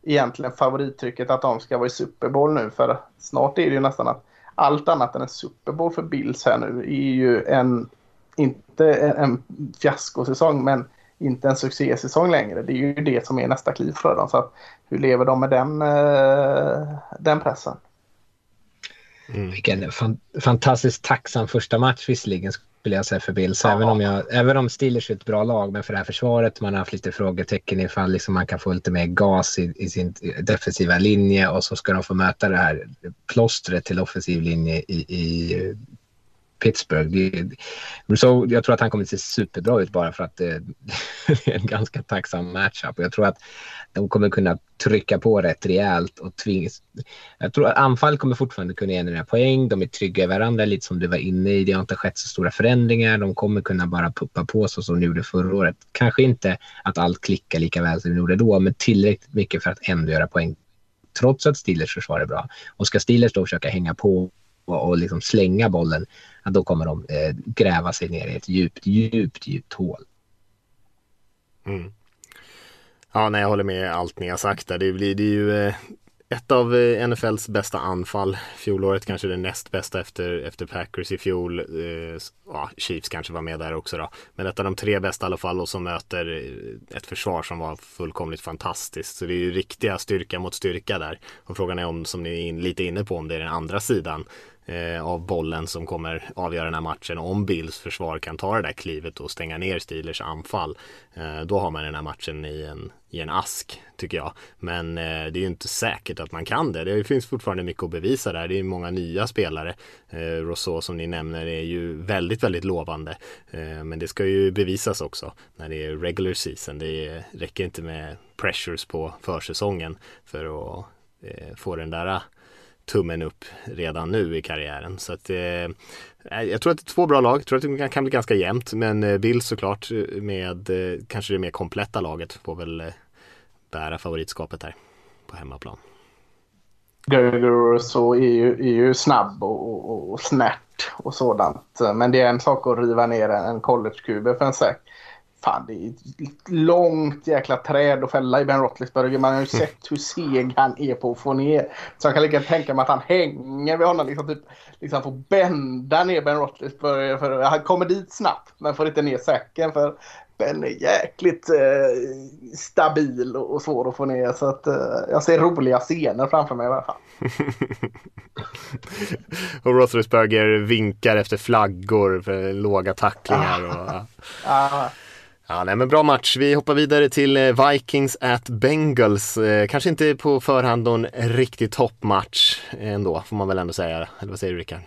egentligen favorittrycket att de ska vara i Super Bowl nu? För snart är det ju nästan att allt annat än en Super Bowl för Bills här nu är ju en, inte en, en fiaskosäsong, men inte en succésäsong längre. Det är ju det som är nästa kliv för dem. Så att, hur lever de med den, eh, den pressen? Mm. Vilken fan, fantastiskt tacksam första match visserligen skulle jag säga för Bills. Ja. Även, om jag, även om Steelers är ett bra lag, men för det här försvaret man har haft lite frågetecken ifall liksom man kan få lite mer gas i, i, sin defensiva linje och så ska de få möta det här plåstret till offensiv linje i, i Pittsburgh. Det, Rousseau, jag tror att han kommer att se superbra ut bara för att det, det (laughs) är en ganska tacksam matchup. Jag tror att de kommer kunna trycka på rätt rejält och tvingas. Jag tror att anfall kommer fortfarande kunna generera poäng. De är trygga i varandra, lite som du var inne i. Det har inte skett så stora förändringar. De kommer kunna bara puppa på så som de gjorde förra året. Kanske inte att allt klickar lika väl som de gjorde då, men tillräckligt mycket för att ändå göra poäng trots att Steelers försvar är bra. Och ska Steelers då försöka hänga på och, och liksom slänga bollen, då kommer de eh, gräva sig ner i ett djupt, djupt, djupt hål. Mm. Ja, nej, jag håller med allt ni har sagt där. Det blir det är ju eh, ett av eh, NFLs bästa anfall. Fjolåret kanske det näst bästa efter, efter Packers i fjol. Eh, ja, Chiefs kanske var med där också då. Men ett av de tre bästa i alla fall och som möter eh, ett försvar som var fullkomligt fantastiskt. Så det är ju riktiga styrka mot styrka där. Och frågan är om, som ni är in, lite inne på, om det är den andra sidan eh, av bollen som kommer avgöra den här matchen. Om Bills försvar kan ta det där klivet och stänga ner Steelers anfall. Eh, då har man den här matchen i en, i en ask tycker jag. Men eh, det är ju inte säkert att man kan det. Det finns fortfarande mycket att bevisa där. Det är många nya spelare. Eh, Rousseau som ni nämner är ju väldigt, väldigt lovande. Eh, men det ska ju bevisas också när det är regular season. Det räcker inte med pressures på försäsongen för att eh, få den där tummen upp redan nu i karriären. Så att, eh, eh, jag tror att det är två bra lag. Jag tror att det kan bli ganska jämnt. Men eh, Bill såklart eh, med eh, kanske det mer kompletta laget får väl eh, bära favoritskapet här på hemmaplan. Gerger så är ju, är ju snabb och, och, och snärt och sådant. Men det är en sak att riva ner en college-kube för en säk. Fan, det är ett långt jäkla träd att fälla i Ben Roethlisberger. Man har ju sett hur seg han är på att få ner. Så jag kan lika tänka mig att han hänger vid honom. Liksom, typ, liksom får bända ner Ben Roethlisberger. För han kommer dit snabbt men får inte ner säcken. För Ben är jäkligt eh, stabil och, svår att få ner. Så att, eh, jag ser roliga scener framför mig i alla fall. (laughs) och Roethlisberger vinkar efter flaggor för låga tacklingar. Och, ah. Ja, nej, men bra match. Vi hoppar vidare till eh, Vikings at Bengals. Eh, kanske inte på förhand någon riktig toppmatch ändå, får man väl ändå säga. Eller vad säger du Rickard?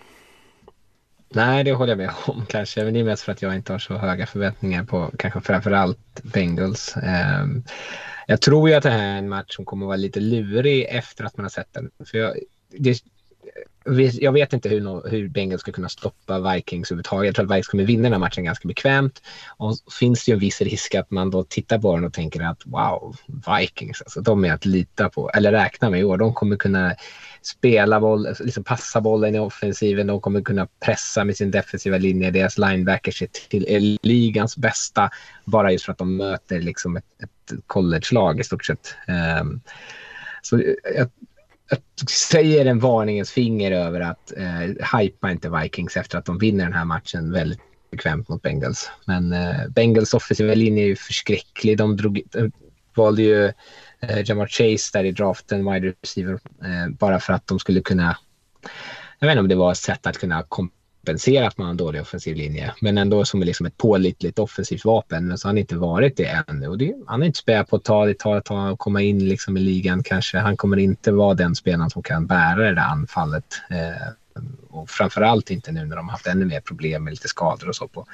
Nej, det håller jag med om (laughs) kanske. Men det är mest för att jag inte har så höga förväntningar på kanske framförallt Bengals. Ehm, jag tror ju att det här är en match som kommer att vara lite lurig efter att man har sett den. För jag, det, jag vet inte hur, hur Bengals ska kunna stoppa Vikings överhuvudtaget. Jag tror att Vikings kommer vinna den här matchen ganska bekvämt. Och finns det ju en viss risk att man då tittar på den och tänker att wow, Vikings, alltså, de är att lita på, eller räkna med i år. De kommer kunna spela boll, liksom passa bollen i offensiven. De kommer kunna pressa med sin defensiva linje. Deras linebackers är till är ligans bästa bara just för att de möter liksom ett, ett college-lag i stort sett. Um, så jag, jag säger en varningens finger över att eh, hypa inte Vikings efter att de vinner den här matchen väldigt bekvämt mot Bengals. Men eh, Bengals offensiva linje är ju förskräcklig. De, drog, eh, valde ju eh, Jamar Chase där i draften, wide receiver, eh, bara för att de skulle kunna... Jag vet inte om det var ett sätt att kunna kom, kompensera att man har en dålig offensiv linje. Men ändå som är liksom ett pålitligt offensivt vapen. Men så har han inte varit det ännu. Och det, han är inte spä på att ta det, tar ett tag att komma in liksom i ligan kanske. Han kommer inte vara den spelaren som kan bära det där anfallet. Eh, och framförallt inte nu när de har haft ännu mer problem med lite skador och så på,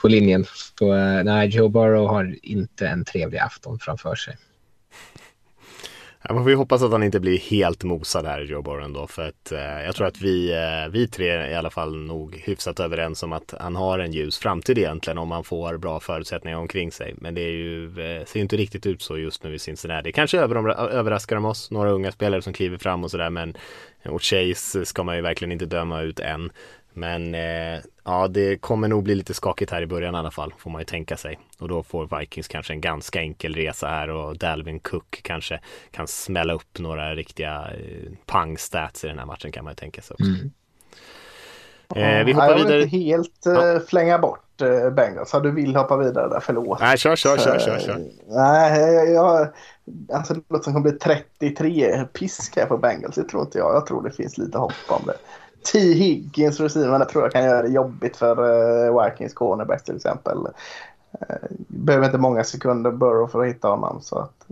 på linjen. Så eh, nej, Joe Burrow har inte en trevlig afton framför sig. Ja, man får ju hoppas att han inte blir helt mosad här, Joe Borren då, för att eh, jag tror att vi, eh, vi tre i alla fall nog hyfsat överens om att han har en ljus framtid egentligen om han får bra förutsättningar omkring sig. Men det är ju, eh, ser inte riktigt ut så just nu i Cincinnati. Kanske över, överraskar de oss, några unga spelare som kliver fram och sådär, men och Chase ska man ju verkligen inte döma ut än. Men eh, ja, det kommer nog bli lite skakigt här i början i alla fall, får man ju tänka sig. Och då får Vikings kanske en ganska enkel resa här och Dalvin Cook kanske kan smälla upp några riktiga eh, pang-stats i den här matchen kan man ju tänka sig också. Mm. Eh, vi hoppar jag vidare. Jag vill inte helt eh, ja. flänga bort eh, Bengals. Så du vill hoppa vidare där, förlåt. Nej, kör, kör, kör, kör. kör. Nej, jag, alltså det låter som att det kommer bli 33 pisk här på Bengals. Det tror inte jag. Jag tror det finns lite hopp om det. T. Higgins receiverna tror jag kan göra det jobbigt för uh, Vikings cornerback till exempel. Uh, behöver inte många sekunder Burrow för att hitta honom. Så att,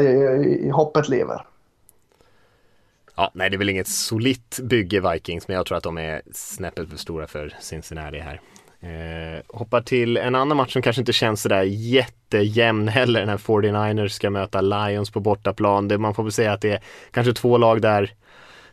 uh, hoppet lever. Ja, nej, det är väl inget solitt bygge Vikings, men jag tror att de är snäppet för stora för Cincinnati här. Eh, hoppar till en annan match som kanske inte känns sådär jättejämn heller när 49ers ska möta Lions på bortaplan. Det, man får väl säga att det är kanske två lag där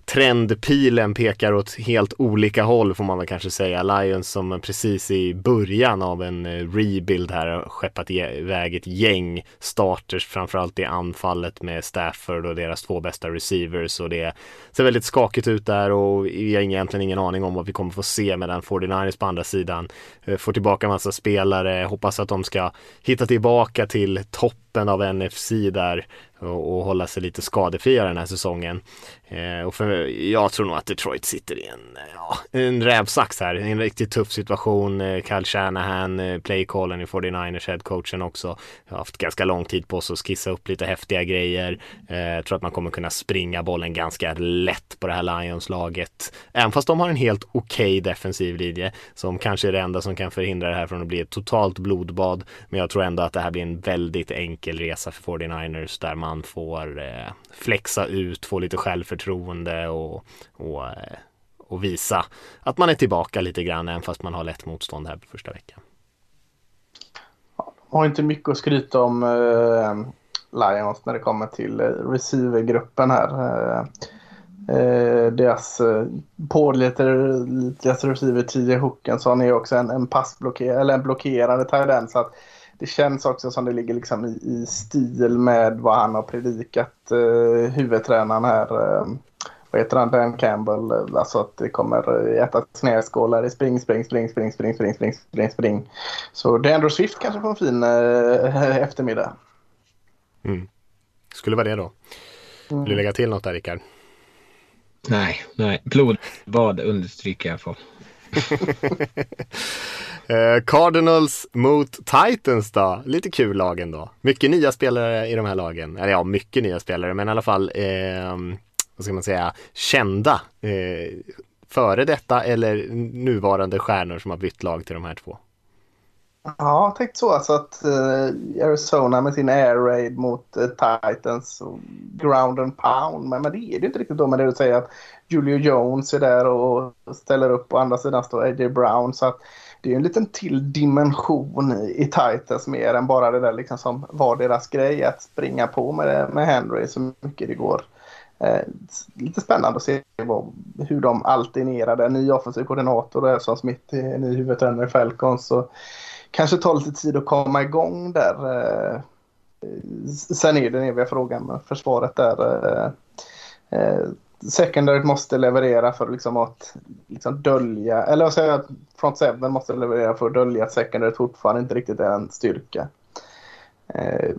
trendpilen pekar åt helt olika håll får man väl kanske säga. Lions som precis i början av en eh, rebuild här har skeppat iväg ett gäng starters framförallt i anfallet med Stafford och deras två bästa receivers och det ser väldigt skakigt ut där och vi har egentligen ingen aning om vad vi kommer få se med den 49ers på andra sidan. Eh, får tillbaka massa spelare, hoppas att de ska hitta tillbaka till toppen av NFC där och, och hålla sig lite skadefria den här säsongen. Eh, och för, jag tror nog att Detroit sitter i en, ja, en rävsax här, en riktigt tuff situation. Eh, Kyle Shanahan, eh, playcallen i 49ers, headcoachen också, har haft ganska lång tid på sig att skissa upp lite häftiga grejer. Eh, jag tror att man kommer kunna springa bollen ganska lätt på det här Lions-laget. Även fast de har en helt okej okay defensiv linje som kanske är det enda som kan förhindra det här från att bli ett totalt blodbad. Men jag tror ändå att det här blir en väldigt enkel resa för 49ers där man man får eh, flexa ut, få lite självförtroende och, och, eh, och visa att man är tillbaka lite grann även fast man har lätt motstånd här på första veckan. har inte mycket att skryta om eh, Lions när det kommer till eh, receivergruppen här. Eh, eh, deras eh, pålitliga receiver TJ Hookenson är också en, en passblockerare eller en blockerande tendens. så att det känns också som det ligger liksom i, i stil med vad han har predikat eh, huvudtränaren här. Eh, vad heter han? Dan Campbell. Alltså att det kommer äta snedskålar i spring, spring, spring, spring, spring, spring, spring, spring, spring. Så DeAndre Swift kanske får en fin eh, (laughs) eftermiddag. Mm. Skulle vara det då. Vill du lägga till något där Rickard? Nej, nej. Blodbad understryker jag för. (laughs) Eh, Cardinals mot Titans då, lite kul lag ändå. Mycket nya spelare i de här lagen, eller ja, mycket nya spelare, men i alla fall, eh, vad ska man säga, kända eh, före detta eller nuvarande stjärnor som har bytt lag till de här två. Ja, tänkt så alltså att eh, Arizona med sin air raid mot eh, Titans och ground and pound. Men, men det är det inte riktigt då med det du säger att Julio Jones är där och ställer upp. På andra sidan står A.J. Brown. Så att det är en liten till dimension i Titans mer än bara det där liksom som var deras grej. Att springa på med, med Henry så mycket det går. Eh, lite spännande att se vad, hur de alternerade. Ny offensiv koordinator och som Smith är ny huvudtränare i Falcons. Så kanske tar lite tid att komma igång där. Eh, sen är den eviga frågan med försvaret där. Eh, eh eh secondary måste leverera för liksom att liksom dölja, eller vad säger jag? front seven måste leverera för att dölja att secondary fortfarande inte riktigt är en styrka. Eh,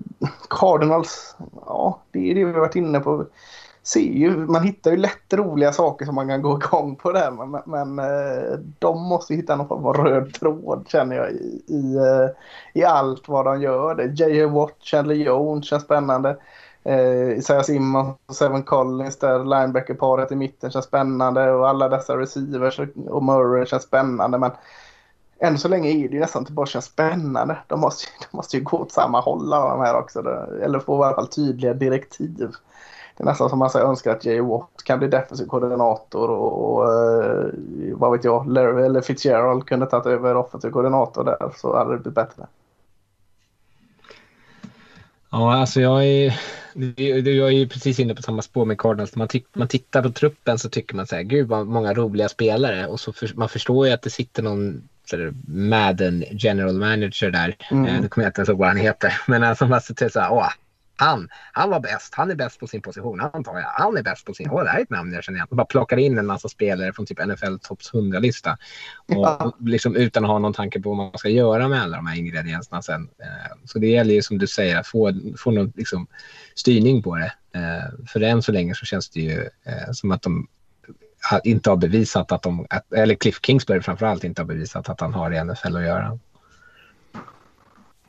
Cardinals, ja det är det vi har varit inne på. Ser ju, man hittar ju lätt roliga saker som man kan gå igång på där men, men eh, de måste hitta någon form av röd tråd känner jag i, i, eh, i allt vad de gör. J.A. Watt, Chandler Jones känns spännande. Eh, Isaiah Simmons och Seven Collins där linebacker-paret i mitten känns spännande och alla dessa receivers och Murray känns spännande. Men än så länge är det ju nästan inte bara känns spännande. De måste, (laughs) de måste ju gå åt samma håll alla de här också. Eller få i alla fall tydliga direktiv. Det är nästan som man säger, önskar att Jay Watt kan bli defensiv koordinator och, och eh, vad vet jag, Larry eller Fitzgerald kunde tagit över offensiv koordinator där så hade det blivit bättre. Ja, alltså jag är, jag är precis inne på samma spår med Cardinals. Man, man tittar på truppen så tycker man så här, gud vad många roliga spelare. Och så för, man förstår ju att det sitter någon Madden general manager där. Mm. Eh, nu kommer jag inte ens ihåg vad han heter. (laughs) Men alltså man sitter så här, åh, han, han var bäst. Han är bäst på sin position, antar jag. Han är bäst på sin... Åh, det här är ett namn jag känner igen. bara plockar in en massa spelare från typ NFL Tops 100-lista. Och, liksom utan att ha någon tanke på vad man ska göra med alla de här ingredienserna sen. Eh, så det gäller ju som du säger att få, få någon liksom, styrning på det. Eh, för än så länge så känns det ju eh, som att de inte har bevisat att de, eller Cliff Kingsbury framförallt inte har bevisat att han har i NFL att göra.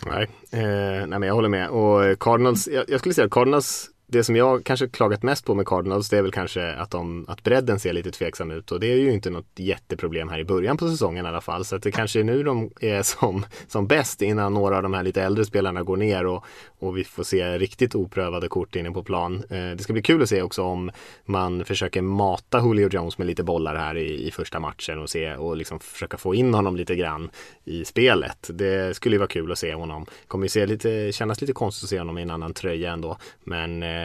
Nej, eh, nej men jag håller med. Och eh, Cardinals, jag, jag skulle säga att Cardinals det som jag kanske klagat mest på med Cardinals det är väl kanske att, de, att bredden ser lite tveksam ut och det är ju inte något jätteproblem här i början på säsongen i alla fall. Så att det kanske är nu de är som, som bäst innan några av de här lite äldre spelarna går ner och, och vi får se riktigt oprövade kort inne på plan. Eh, det ska bli kul att se också om man försöker mata Julio Jones med lite bollar här i, i första matchen och se och liksom försöka få in honom lite grann i spelet. Det skulle ju vara kul att se honom. Kommer ju se lite, kännas lite konstigt att se honom i en annan tröja ändå. Men eh,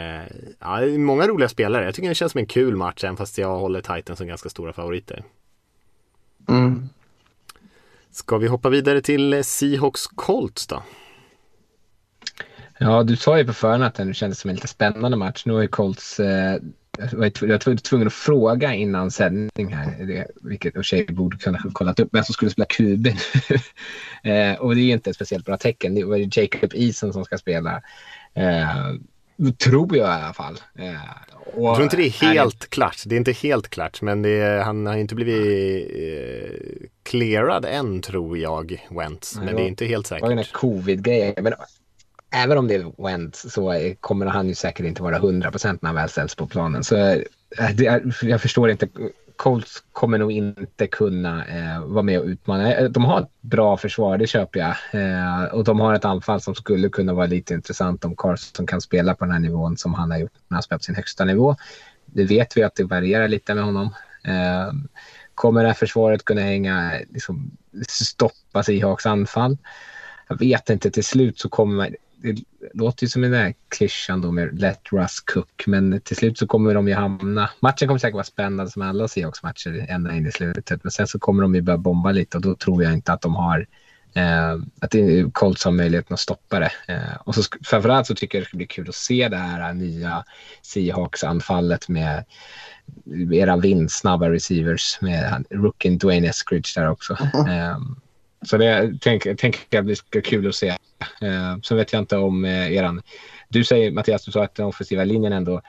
ja, många roliga spelare. Jag tycker det känns som en kul match även fast jag håller Titans som ganska stora favoriter. Mm. Ska vi hoppa vidare till Seahawks Colts då? Ja, du sa ju på förhand att det kändes som en lite spännande match. Nu har ju Colts eh, jag var tvungen att fråga innan sändning här, det, vilket och tjej borde kunna ha kollat upp, vem som skulle spela QB. (laughs) eh, och det är inte ett speciellt bra tecken. Det var ju Jacob Eason som ska spela. Eh, Tror jag i alla fall. Eh, och jag tror inte det är helt är klart. Det är inte helt klart, men är, han har inte blivit eh, clearad än tror jag, Wentz. Men det är inte helt säkert. Det var ju den covid-grejen. Men även om det är Wentz så kommer han ju säkert inte vara 100% när han väl ställs på planen. Så eh, det, jag förstår inte. Colts kommer nog inte kunna eh, vara med och utmana. Eh, de har ett bra försvar, det köper jag. Eh, och de har ett anfall som skulle kunna vara lite intressant om Carson kan spela på den här nivån som han har gjort när han spelat på sin högsta nivå. Det vet vi att det varierar lite med honom. Eh, kommer det här försvaret kunna hänga, eh, liksom, stoppa Seahawks anfall? Jag vet inte, till slut så kommer det låter ju som den där klyschan då med let Russ cook, men till slut så kommer de ju hamna. Matchen kommer säkert vara spännande som alla Seahawks-matcher ända in i slutet, men sen så kommer de ju börja bomba lite och då tror jag inte att de har eh, att det, Colts har möjligheten att stoppa det. Eh, och så framförallt så tycker jag det ska bli kul att se det här nya Seahawks-anfallet med era vindsnabba receivers med rookien Dwayne Eskridge där också. Mm. Um, så det tänker tänk jag blir kul att se. Eh, sen vet jag inte om eh, eran... Du säger Mattias, du sa att den offensiva linjen ändå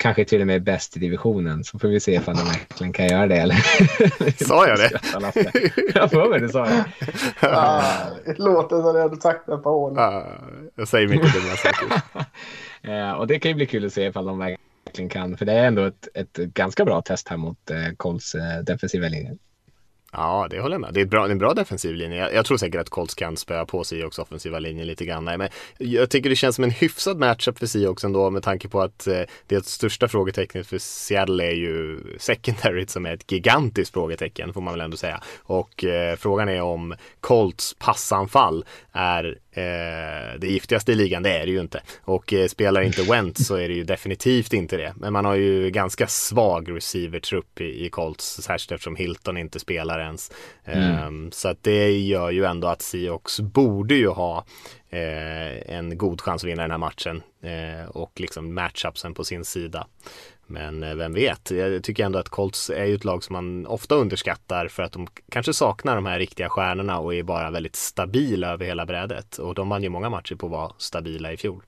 kanske till och med är bäst i divisionen. Så får vi se ifall de verkligen kan göra det. Eller? (laughs) Sa jag det? jag får mig det sa jag. Ah, det låter som jag hade sagt det på år. Ah, jag säger mycket dumma saker. (laughs) eh, och det kan ju bli kul att se ifall de verkligen kan. För det är ändå ett, ett ganska bra test här mot eh, Colts eh, defensiva linje. Ja, det håller jag med. Det är, bra, det är en bra defensiv linje. Jag, jag tror säkert att Colts kan spöa på Seahawks offensiva linje lite grann. Men jag tycker det känns som en hyfsad matchup för Seahawks ändå med tanke på att eh, det största frågetecknet för Seattle är ju secondary som är ett gigantiskt frågetecken får man väl ändå säga. Och eh, frågan är om Colts passanfall är Eh, det giftigaste i ligan, det är det ju inte. Och eh, spelar inte Wentz så är det ju definitivt inte det. Men man har ju ganska svag receiver-trupp i, i Colts, särskilt eftersom Hilton inte spelar ens. Eh, mm. Så att det gör ju ändå att Seahawks borde ju ha eh, en god chans att vinna den här matchen eh, och liksom matchupsen på sin sida. Men eh, vem vet, jag tycker ändå att Colts är ju ett lag som man ofta underskattar för att de kanske saknar de här riktiga stjärnorna och är bara väldigt stabila över hela brädet. Och de vann ju många matcher på att vara stabila i fjol.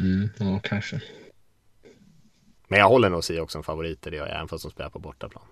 Mm, ja, kanske. Men jag håller nog också som favoriter, det gör jag, även fast de spelar på bortaplan.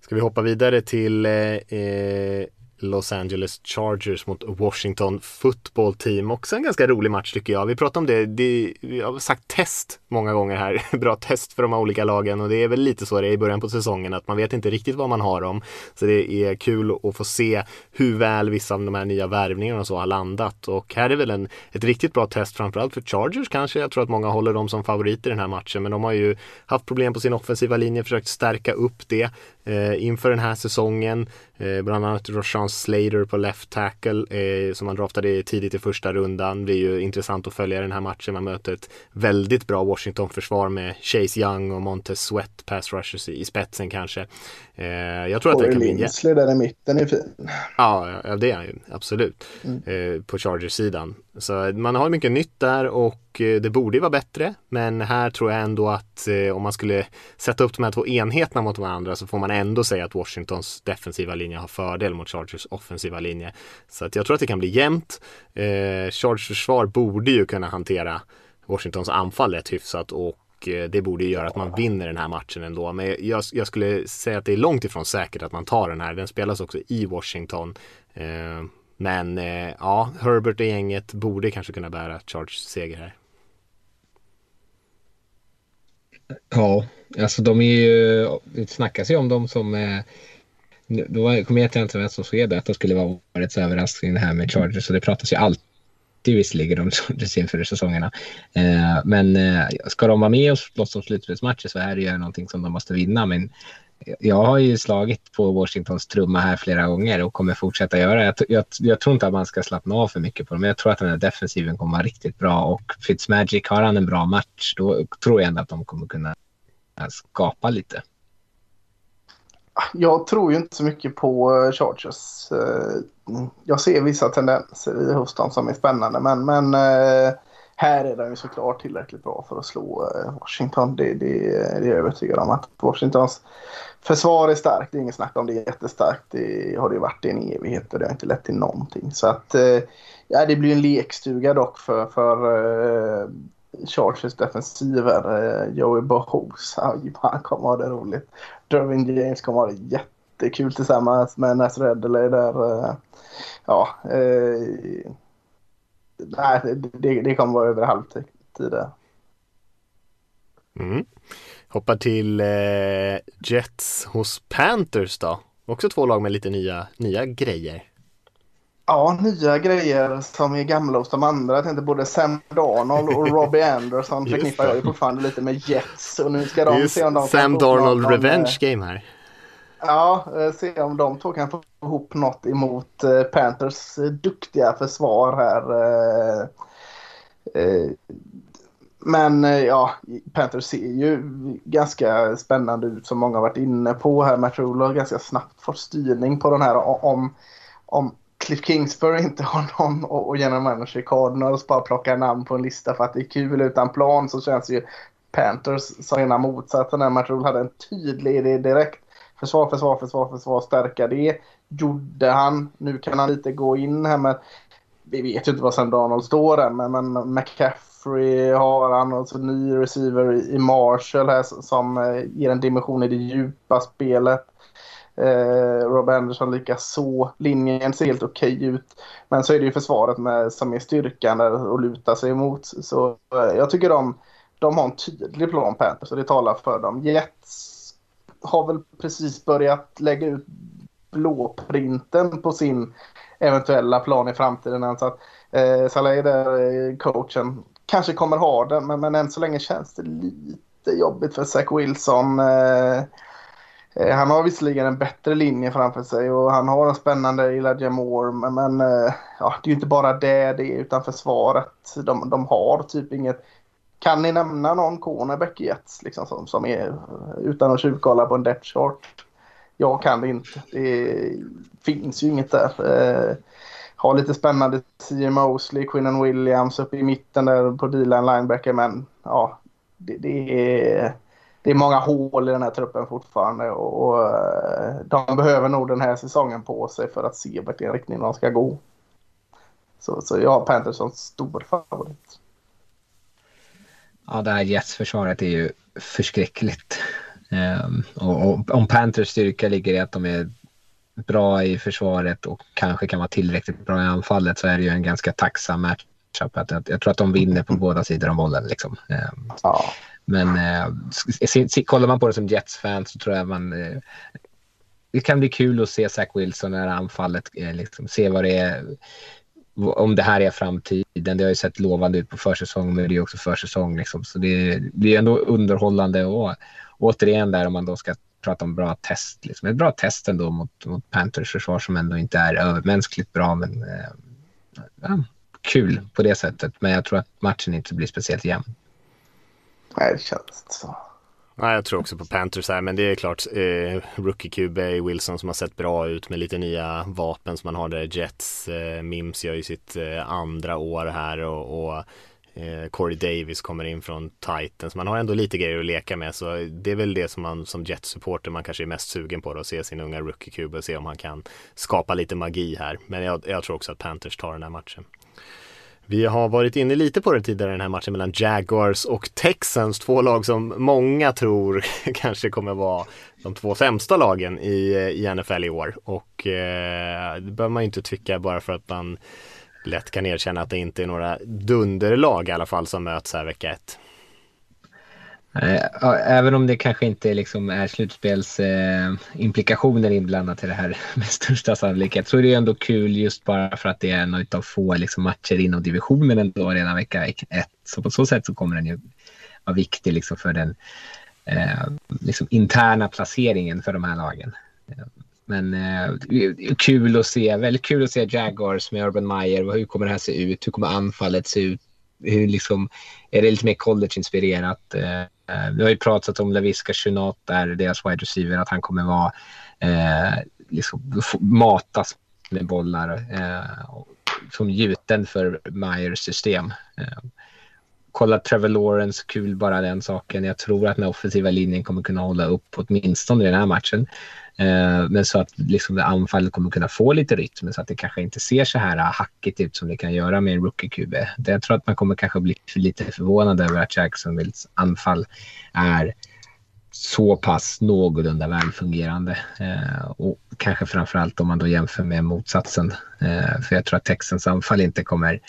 Ska vi hoppa vidare till eh, eh Los Angeles Chargers mot Washington Football Team. Också en ganska rolig match tycker jag. Vi pratar om det, det vi har sagt test många gånger här. (laughs) Bra test för de här olika lagen och det är väl lite så det är i början på säsongen att man vet inte riktigt vad man har dem. Så det är kul att få se hur väl vissa av de här nya värvningarna och så har landat. Och här är väl en, ett riktigt bra test framförallt för Chargers kanske. Jag tror att många håller dem som favoriter i den här matchen men de har ju haft problem på sin offensiva linje, försökt stärka upp det eh, inför den här säsongen. Eh, bland annat Roshan Slater på left tackle eh, som man draftade tidigt i första rundan. Det blir ju intressant att följa den här matchen. Man möter ett väldigt bra Washington-försvar med Chase Young och Montez Sweat pass rushers i, spetsen kanske. Eh, jag tror Corey att det kan bli Linsley där i mitten är fin. Ja, ja det är han ju absolut. Mm. Eh, på Chargers-sidan. Så man har mycket nytt där och Eh, det borde ju vara bättre. Men här tror jag ändå att eh, om man skulle sätta upp de här två enheterna mot varandra så får man ändå säga att Washingtons defensiva linje har fördel mot Chargers offensiva linje. Så att jag tror att det kan bli jämnt. Eh, Chargers försvar borde ju kunna hantera Washingtons anfall rätt hyfsat och det borde ju göra att man vinner den här matchen ändå. Men jag, jag, skulle säga att det är långt ifrån säkert att man tar den här. Den spelas också i Washington. Men eh, ja, Herbert och gänget borde kanske kunna bära Chargers seger här. Ja, alltså de är ju, det snackas ju om dem som eh, då kommer jag inte vem som skrev det, att det skulle vara årets överraskning det här med Chargers. Så det pratas ju alltid visserligen om (laughs) Chargers inför säsongerna. Eh, men eh, ska de vara med och slåss om slutspelsmatcher så är det ju någonting som de måste vinna. Men jag har ju slagit på Washingtons trumma här flera gånger och kommer fortsätta göra. Jag, jag, jag, tror inte att man ska slappna av för mycket på dem. Jag tror att den här defensiven kommer vara riktigt bra och Fitzmagic har han en bra match då tror jag ändå att de kommer kunna skapa lite. Jag tror ju inte så mycket på eh, Chargers. Eh, jag ser vissa tendenser i hos dem som är spännande men, men eh, här är de ju såklart tillräckligt bra för att slå eh, Washington. Det, det, det är jag övertygad om att Washingtons försvar är starkt. Det är inget snack om det är jättestarkt. Det har det varit i en evighet och det har inte lett till någonting. Så att eh, ja, det blir en lekstuga dock för, för uh, Chargers defensiver. Uh, Joey Bohos, (laughs) han kommer ha det roligt. Dervin James kommer ha det jättekul tillsammans med Nas Redley där. Uh, ja, uh, nej, det, det kommer vara över halvtid. Mm. Hoppar till eh, Jets hos Panthers då. Också två lag med lite nya, nya grejer. Ja, nya grejer som är gamla hos de andra. Jag tänkte både Sam Darnold och Robbie (laughs) Anderson förknippar jag ju fortfarande lite med Jets. Och nu ska de se om de Sam Darnold revenge game här. Ja, eh, se om de två kan få ihop något emot eh, Panthers eh, duktiga försvar här. Eh, men ja, Panthers ser ju ganska spännande ut som många har varit inne på här. Matt Rule har ganska snabbt fått styrning på den här om, om Cliff Kingsbury inte har någon och general manager Cardinals bara plockar namn på en lista för att det är kul utan plan så känns ju Panthers som rena motsatsen. När Matt Rule hade en tydlig idé direkt. Försvar, försvar, försvar, försvar, stärka det. Gjorde han. Nu kan han lite gå in här med vi vet ju inte vad Sam Donald står än, men, men McCaffrey har han och så ny receiver i Marshall här som eh, ger en dimension i det djupa spelet. Eh, Rob Anderson likaså. Linjen ser helt okej okay ut. Men så är det ju försvaret med, som är styrkan där att luta sig emot. Så eh, jag tycker de, de har en tydlig plan Panthers och det talar för dem. Jets har väl precis börjat lägga ut blåprinten på sin eventuella plan i framtiden. Så att eh, Saleh där, eh, coachen, kanske kommer ha den men, men än så länge känns det lite jobbigt för Zach Wilson. Eh, Eh, han har visserligen en bättre linje framför sig och han har en spännande Elijah Moore. Men, men eh, ja, det är ju inte bara det det är utan försvaret. De, de har typ inget... Kan ni nämna någon cornerback i Jets liksom, som, som är utan att tjuvkolla på en depth chart? Jag kan det inte. Det finns ju inget där. Eh, har lite spännande CM Mosley, Quinnen Williams uppe i mitten där på D-line linebacker men ja, det, det är det är många hål i den här truppen fortfarande och, och eh, de behöver nog den här säsongen på sig för att se vilken riktning de ska gå. Så, så jag har Panthers som stor favorit. Ja, det här Jets-försvaret är ju förskräckligt. Um, och, och, om Panthers styrka ligger i att de är bra i försvaret och kanske kan vara tillräckligt bra i anfallet så är det ju en ganska tacksam matchup. jag, jag tror att de vinner på båda sidor om bollen. Liksom. Um, ja. Men eh, kollar man på det som Jets-fan så tror jag man... Eh, det kan bli kul att se Zach Wilson när anfallet, eh, liksom, se vad det är, om det här är framtiden. Det har ju sett lovande ut på försäsong, men det är också försäsong. Liksom. Så det blir ändå underhållande och återigen där om man då ska prata om bra test. Liksom. Ett bra test ändå mot, mot Panthers försvar som ändå inte är övermänskligt bra, men eh, ja, kul på det sättet. Men jag tror att matchen inte blir speciellt jämn. Nej, det känns inte så. Nej, jag tror också på Panthers här, men det är klart eh, Rookie QB Wilson som har sett bra ut med lite nya vapen som man har där. Jets, eh, Mims gör ju sitt eh, andra år här och, och eh, Corey Davis kommer in från Titans. Man har ändå lite grejer att leka med så det är väl det som man som Jets-supporter man kanske är mest sugen på då, att se sin unga rookie QB och se om han kan skapa lite magi här. Men jag, jag tror också att Panthers tar den här matchen. Vi har varit inne lite på det tidigare den här matchen mellan Jaguars och Texans, två lag som många tror (laughs) kanske kommer vara de två sämsta lagen i, i NFL i år. Och eh, det behöver man ju inte tycka bara för att man lätt kan erkänna att det inte är några dunderlag i alla fall som möts här vecka ett. Eh, även om det kanske inte liksom är slutspelsimplikationer eh, inblandat i det här (laughs) med största sannolikhet så är det ändå kul just bara för att det är en av få liksom, matcher inom divisionen ändå redan vecka ett. Så på så sätt så kommer den ju vara viktig liksom, för den eh, liksom interna placeringen för de här lagen. Men eh, kul att se, väldigt kul att se Jaguars med Urban Meyer. Hur kommer det här se ut? Hur kommer anfallet se ut? Hur liksom, är det lite mer college-inspirerat? Eh, vi har ju pratat om Laviska Chunat där, deras wide receiver, att han kommer vara eh, liksom, matas med bollar eh, som gjuten för Myers system. Eh, kolla Trevor Lawrence, kul bara den saken. Jag tror att den offensiva linjen kommer kunna hålla upp åtminstone i den här matchen. Eh, men så att liksom det anfallet kommer kunna få lite rytm så att det kanske inte ser så här ah, hackigt ut som det kan göra med en rookie-QB. Jag tror att man kommer kanske bli lite förvånad över att Jacksonvilles anfall är så pass någorlunda välfungerande. Eh, och kanske framförallt om man då jämför med motsatsen. Eh, för jag tror att Texans anfall inte kommer...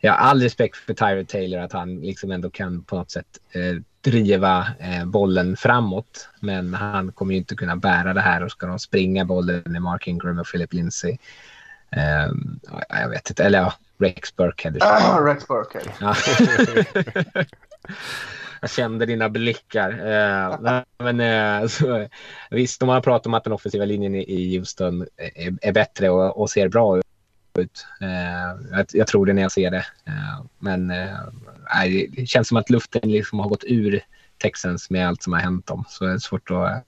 Jag har all respekt för Tyrod Taylor att han liksom ändå kan på något sätt eh, driva eh, bollen framåt. Men han kommer ju inte kunna bära det här och ska de springa bollen med Mark Ingram och Philip Lindsay. Eh, jag vet inte, eller ja, Rex Burkhead. Ah, (clears throat) Rex Burkhead. Ja. (laughs) (laughs) Jag kände dina blickar. Eh, men, eh, så, visst, de har pratat om att den offensiva linjen i Houston är, är bättre och, och, ser bra ut. Eh, jag, jag, tror det när jag ser det. Eh, men eh, det känns som att luften liksom har gått ur Texans med allt som har hänt dem. Så det är svårt att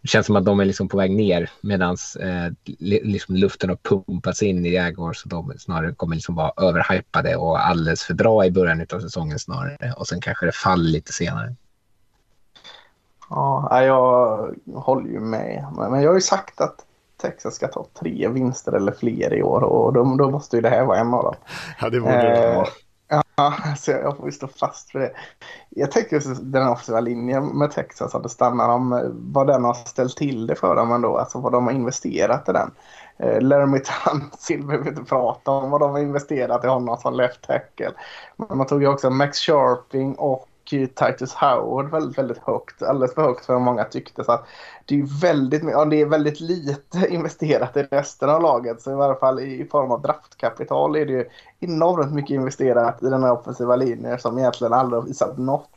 det känns som att de är liksom på väg ner medan eh, liksom luften har pumpats in i Jaguars och de snarare kommer liksom vara överhypade och alldeles för bra i början av säsongen snarare och sen kanske det faller lite senare. Ja, jag håller ju med. Men jag har ju sagt att Texas ska ta tre vinster eller fler i år och då, då måste ju det här vara en av dem. Ja, det borde det vara. Ja, så jag får stå fast för det. Jag tänker att den offensiva linjen med Texas, att det stannar om eh, vad den har ställt till det för dem ändå, alltså vad de har investerat i den. Eh, Laramie Tunsil (laughs) behöver vi inte prata om vad de har investerat i honom som left tackle. Men man tog ju också Max Sharping och Titus Howard väldigt, väldigt högt. Alldeles för högt för vad många tyckte. Så det, är väldigt, ja, det är väldigt lite (laughs) investerat i resten av laget. Så i varje fall i form av draftkapital är det ju enormt mycket investerat i den här offensiva linjen som egentligen aldrig har visat något.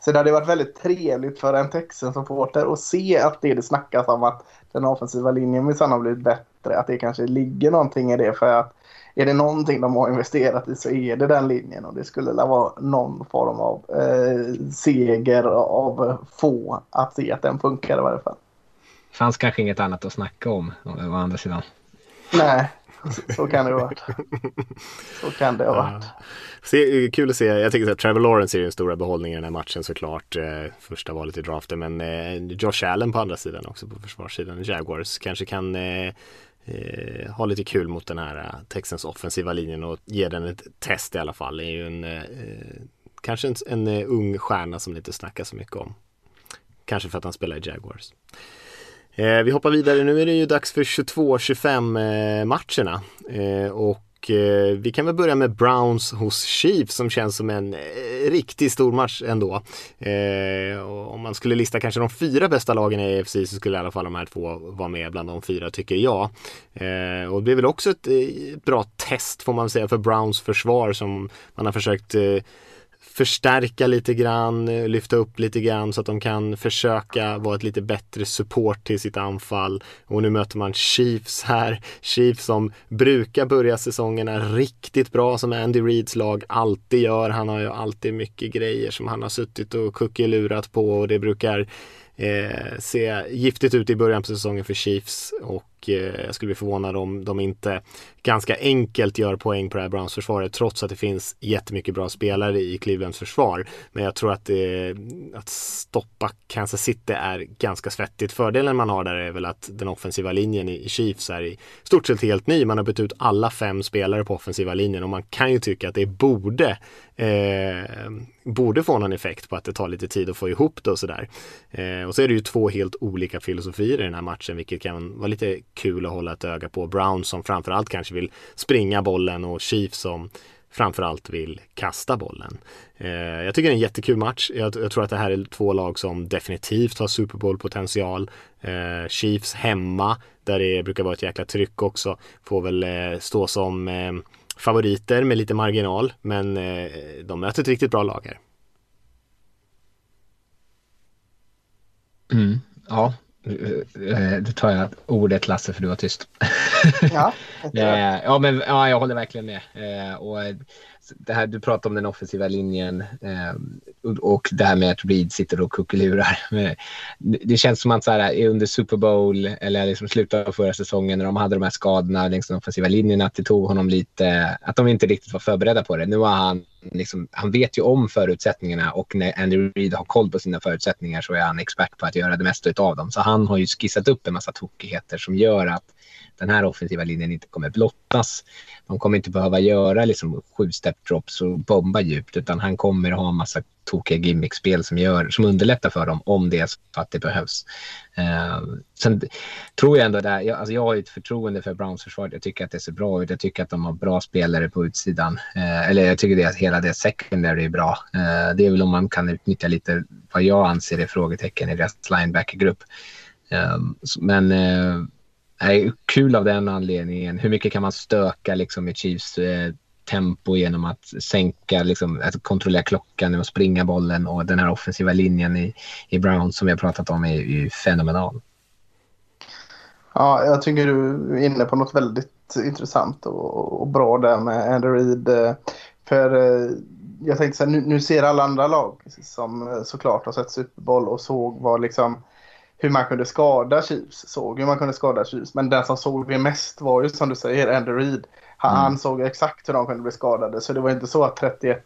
Så det hade varit väldigt trevligt för en Texans-supporter att se att det det snackas om att den offensiva linjen minsann har blivit bättre. Att det kanske ligger någonting i det. För att är det någonting de har investerat i så är det den linjen och det skulle vara någon form av eh, seger av få att se att den funkar i varje fall. Det fanns kanske inget annat att snacka om å andra sidan. Nej, så kan det ha varit. Så kan det ha varit. Se, kul att se, jag tycker att Trevor Lawrence är den stora behållningen i den här matchen såklart. Eh, första valet i draften men eh, Josh Allen på andra sidan också på försvarssidan. Jaguars kanske kan eh, eh, ha lite kul mot den här eh, Texans offensiva linjen och ge den ett test i alla fall. Det är ju en, eh, kanske en, en eh, ung stjärna som det inte snackas så mycket om. Kanske för att han spelar i Jaguars. Eh, vi hoppar vidare, nu är det ju dags för 22-25 eh, matcherna och och eh, vi kan väl börja med Browns hos Chiefs som känns som en eh, riktigt stor match ändå. Eh, om man skulle lista kanske de fyra bästa lagen i AFC så skulle i alla fall de här två vara med bland de fyra tycker jag. Eh, och det är väl också ett eh, bra test får man säga för Browns försvar som man har försökt eh, förstärka lite grann, eh, lyfta upp lite grann så att de kan försöka vara ett lite bättre support till sitt anfall. Och nu möter man Chiefs här. Chiefs som brukar börja säsongerna riktigt bra som Andy Reeds lag alltid gör. Han har ju alltid mycket grejer som han har suttit och kuckelurat på och det brukar eh, se giftigt ut i början på säsongen för Chiefs och eh, jag skulle bli förvånad om de inte ganska enkelt gör poäng på det här Browns försvaret trots att det finns jättemycket bra spelare i Clevelands försvar. Men jag tror att, det, att stoppa Kansas City är ganska svettigt. Fördelen man har där är väl att den offensiva linjen i Chiefs är i stort sett helt ny. Man har bytt ut alla fem spelare på offensiva linjen och man kan ju tycka att det borde eh, borde få någon effekt på att det tar lite tid att få ihop det och sådär. Eh, och så är det ju två helt olika filosofier i den här matchen vilket kan vara lite kul att hålla ett öga på. Brown som framförallt kanske vill springa bollen och Chiefs som framförallt vill kasta bollen. Eh, jag tycker det är en jättekul match. Jag, jag, tror att det här är två lag som definitivt har Super Bowl-potential. Eh, Chiefs hemma, där det brukar vara ett jäkla tryck också, får väl eh, stå som eh, favoriter med lite marginal. Men eh, de möter ett riktigt bra lag här. Mm, ja, Eh, då tar jag ordet Lasse för du var tyst. ja. (laughs) Eh, ja, men ja, jag håller verkligen med. Eh, och det här, du pratar om den offensiva linjen eh, och det här med att Reed sitter och kuckelurar. Det känns som att så här, under Super Bowl eller liksom slutet av förra säsongen när de hade de här skadorna längs den offensiva linjen att det tog honom lite, att de inte riktigt var förberedda på det. Nu har han Liksom, han vet ju om förutsättningarna och när Andy Reid har koll på sina förutsättningar så är han expert på att göra det mesta av dem. Så han har ju skissat upp en massa tokigheter som gör att den här offensiva linjen inte kommer blottas. De kommer inte behöva göra liksom sju step drops och bomba djupt utan han kommer ha en massa tokiga gimmickspel som, gör, som underlättar för dem om det är så att det behövs. Uh, sen tror jag ändå där, jag, alltså jag har ett förtroende för Browns försvar. Jag tycker att det ser bra ut. Jag tycker att de har bra spelare på utsidan. Uh, eller jag tycker att hela det secondary är bra. Uh, det är väl om man kan utnyttja lite vad jag anser är frågetecken i deras linebackergrupp. men är kul av den anledningen. Hur mycket kan man stöka liksom, i Chiefs eh, tempo genom att sänka, liksom, att kontrollera klockan och springa bollen och den här offensiva linjen i, i Brown som vi har pratat om är ju fenomenal. Ja, jag tycker du är inne på något väldigt intressant och, och bra där med Andrew Reid. Eh, för eh, jag tänkte så här, nu, nu, ser alla andra lag som eh, såklart har sett Super Bowl och såg vad liksom hur man kunde skada Chiefs. Såg hur man kunde skada Chiefs. Men den som såg det mest var ju som du säger Andy Reid. Han, mm. såg exakt hur de kunde bli skadade. Så det var inte så att 31,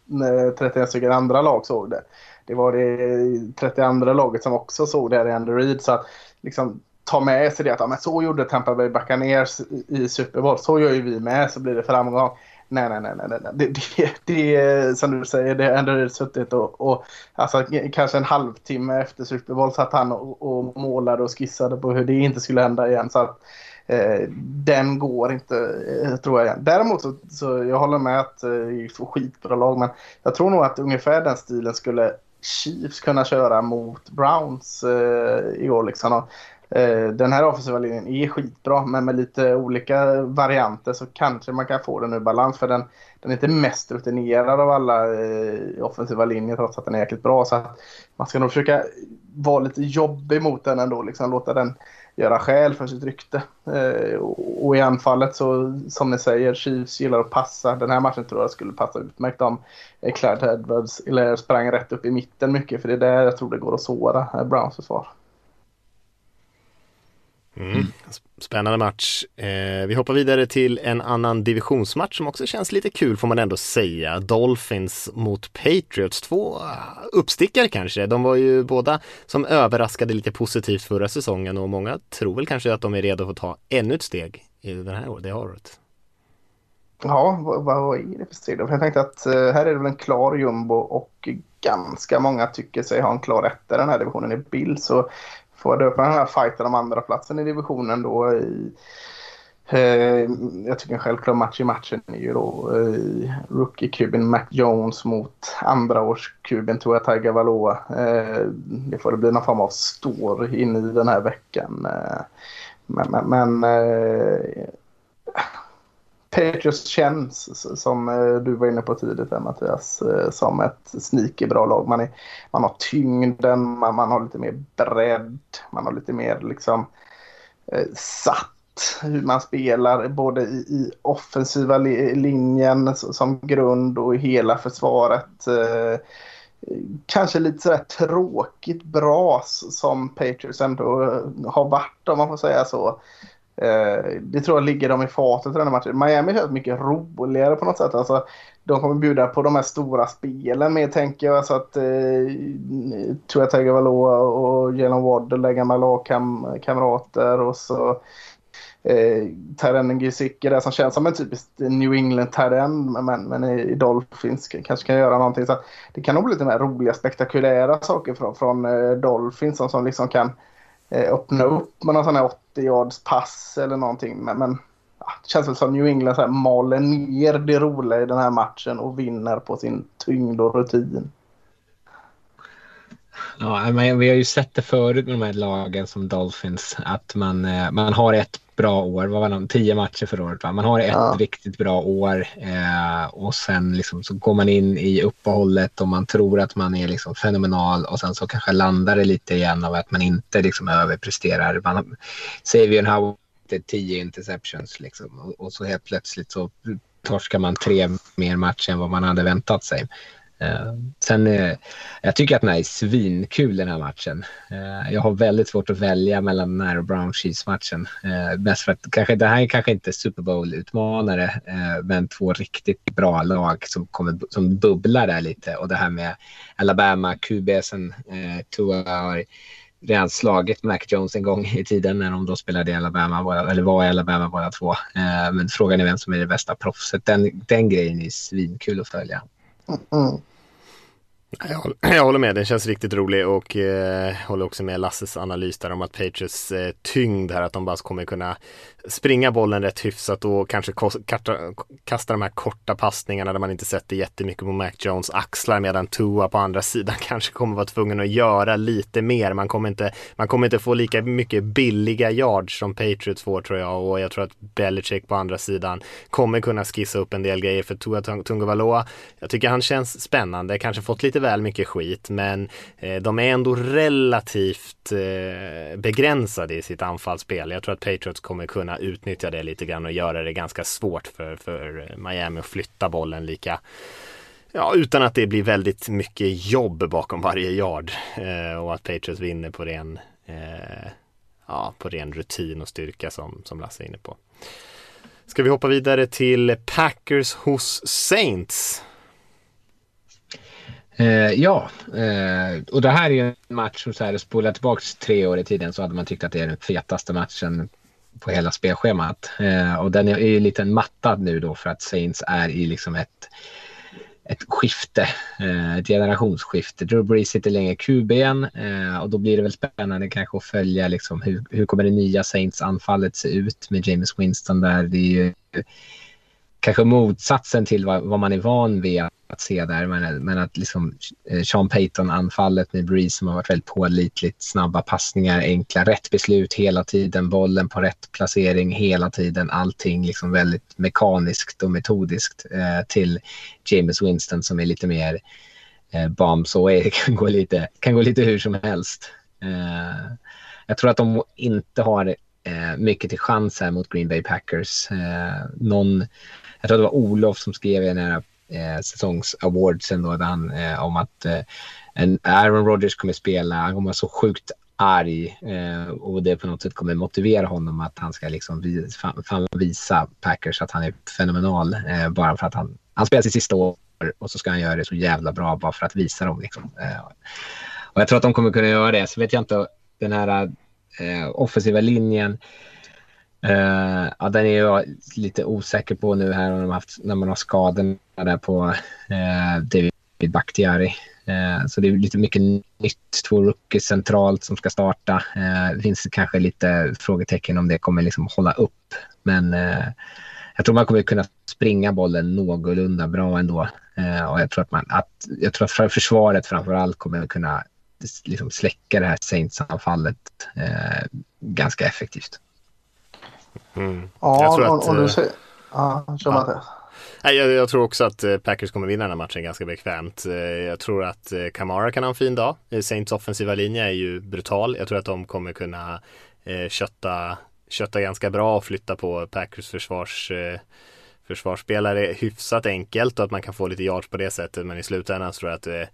31 stycken andra lag såg det. Det var det 32 laget som också såg det här i Andy Reid. Så att liksom ta med sig det att ja, men så gjorde Tampa Bay Buccaneers i Super Bowl. Så gör ju vi med så blir det framgång. Nej, nej, nej, nej, nej. Det, det, det som du säger, det har ändå suttit och, och alltså, kanske en halvtimme efter Super Bowl satt han och, och målade och skissade på hur det inte skulle hända igen. Så att, eh, den går inte, eh, tror jag. Igen. Däremot så, så jag håller med att eh, det är två skitbra lag, men jag tror nog att ungefär den stilen skulle Chiefs kunna köra mot Browns eh, i år. Liksom. Och Eh, den här offensiva linjen är skitbra men med lite olika varianter så kanske man kan få den ur balans för den, den är inte mest rutinerad av alla eh, offensiva linjer trots att den är jäkligt bra. Så man ska nog försöka vara lite jobbig mot den ändå, liksom låta den göra skäl för sitt rykte. Eh, och, och i anfallet så som ni säger, Chiefs gillar att passa. Den här matchen tror jag skulle passa utmärkt om Clyde Edwards eller sprang rätt upp i mitten mycket för det är där jag tror det går att såra eh, Browns försvar. Mm. Spännande match. Eh, vi hoppar vidare till en annan divisionsmatch som också känns lite kul får man ändå säga. Dolphins mot Patriots. Två uppstickare kanske. De var ju båda som överraskade lite positivt förra säsongen och många tror väl kanske att de är redo för att ta ännu ett steg i den här, det året. Ja, vad, vad är det för steg då? jag tänkte att uh, här är det väl en klar jumbo och ganska många tycker sig ha en klar etta i den här divisionen i bild. Så får det upp den här fighten om andra platsen i divisionen då i eh, jag tycker en självklar match i matchen är ju då eh, rookie-kuben Mac Jones mot andraårskuben Tua Tagovailoa. Eh, det får det bli någon form av story in i den här veckan. Eh, men, men, men eh, Patriots känns, som eh, du var inne på tidigt där Mattias, eh, som ett sneaky bra lag. Man, är, man har tyngden, man, man har lite mer bredd, man har lite mer liksom eh, satt hur man spelar både i, i offensiva li linjen som grund och i hela försvaret. Eh, kanske lite sådär tråkigt bra som Patriots ändå har varit om man får säga så. Eh, det tror jag ligger dem i fatet i den här matchen. Miami känns mycket roligare på något sätt. Alltså, de kommer bjuda på de här stora spelen mer tänker jag. Så att eh, Tua Tagovailoa och Jalen Waddle är gamla lagkamrater. Och så eh, Terren Gesicki där som känns som en typisk New England Terren men, men i Dolphins kanske kan göra någonting. Så det kan nog bli lite mer roliga spektakulära saker från, från eh, Dolphins som, som liksom kan Eh, öppna upp med någon sån här 80 yards pass eller någonting. Men, men ja, det känns väl som New England så här, maler ner det roliga i den här matchen och vinner på sin tyngd och rutin. Ja, men vi har ju sett det förut med de här lagen som Dolphins att man, eh, man har ett bra år. Vad var det? Tio matcher för året. Va? Man har ett ja. riktigt bra år eh, och sen liksom, så går man in i uppehållet och man tror att man är liksom fenomenal och sen så kanske landar det lite igen av att man inte liksom överpresterar. Man, Savion inte tio interceptions liksom. Och, och, så helt plötsligt så torskar man tre mer matcher än vad man hade väntat sig. Eh, sen, eh, jag tycker att den här är svinkul den här matchen. Eh, jag har väldigt svårt att välja mellan den här och Brown Cheese-matchen. Mest för att kanske, det här är kanske inte Super Bowl-utmanare, men två riktigt bra lag som, kommer, som bubblar där lite. Och det här med Alabama, QB, sen Tua har redan slagit Mac Jones en gång i tiden när de då spelade i Alabama, eller var i Alabama båda två. men frågan är vem som är det bästa proffset. Den, den grejen är svinkul att följa. Mm. mm. Jag, (clears throat) jag håller med, den känns riktigt rolig och eh, håller också med Lasses analys där om att Patriots eh, tyngd här, att de bara kommer kunna springa bollen rätt hyfsat och kanske kasta, kasta de här korta passningarna där man inte sätter jättemycket på Mac Jones axlar medan Tua på andra (laughs) sidan kanske kommer vara tvungen att göra lite mer. Man kommer inte, man kommer inte få lika mycket billiga yards som Patriots får tror jag och jag tror att Belichick på andra sidan kommer kunna skissa upp en del grejer för Tua Tungavaloa. Jag tycker han känns spännande, kanske fått lite väl mycket skit men eh, de är ändå relativt eh, begränsade i sitt anfallsspel. Jag tror att Patriots kommer kunna utnyttja det lite grann och göra det ganska svårt för, för Miami att flytta bollen lika Ja, utan att det blir väldigt mycket jobb bakom varje yard eh, och att Patriots vinner på ren, eh, ja, på ren rutin och styrka som, som Lasse är inne på. Ska vi hoppa vidare till Packers hos Saints? Eh, ja, eh, och det här är ju en match som så här, spolar tillbaka tre år i tiden så hade man tyckt att det är den fetaste matchen på hela spelschemat. Eh, och den är ju lite mattad nu då för att Saints är i liksom ett, ett skifte, eh, ett generationsskifte. Drew Brees sitter länge i QB'n eh, och då blir det väl spännande kanske att följa liksom hur, hur kommer det nya Saints-anfallet se ut med James Winston där. Det är ju kanske motsatsen till vad, vad man är van vid att se där. Men, men att liksom eh, Sean Payton-anfallet med Breeze som har varit väldigt pålitligt, snabba passningar, enkla, rätt beslut hela tiden, bollen på rätt placering hela tiden, allting liksom väldigt mekaniskt och metodiskt eh, till James Winston som är lite mer eh, bombs (laughs) och kan, gå lite, kan gå lite hur som helst. Eh, jag tror att de inte har eh, mycket till chans här mot Green Bay Packers. Eh, någon, jag tror det var Olof som skrev i den här eh, säsongsawardsen då, där han, eh, om att eh, en Aaron Rodgers kommer spela, han kommer vara så sjukt arg eh, och det på något sätt kommer motivera honom att han ska liksom visa, fan, fan visa Packers att han är fenomenal eh, bara för att han, han spelar sitt sista år och så ska han göra det så jävla bra bara för att visa dem. Liksom. Eh, och jag tror att de kommer kunna göra det. Så vet jag inte, den här eh, offensiva linjen Uh, ja, den är jag lite osäker på nu här när man, haft, när man har skadorna där på uh, David Bakhtiari. Uh, så det är lite mycket nytt. Två rookies centralt som ska starta. det finns kanske lite frågetecken om det kommer liksom hålla upp. Men jag tror man kommer kunna springa bollen någorlunda bra ändå. och jag tror att, man, att, jag tror att försvaret framför allt kommer kunna liksom släcka det här Saints-anfallet ganska effektivt. Mm. Ja, jag tror att, om, du ser... Ja, kör ja. Nej, jag, jag, tror också att eh, Packers kommer vinna den här matchen ganska bekvämt. Eh, jag tror att eh, Kamara kan ha en fin dag. Saints offensiva linje är ju brutal. Jag tror att de kommer kunna kötta, kötta ganska bra och flytta på Packers försvars försvarsspelare hyfsat enkelt och att man kan få lite yards på det sättet men i slutändan så tror jag att det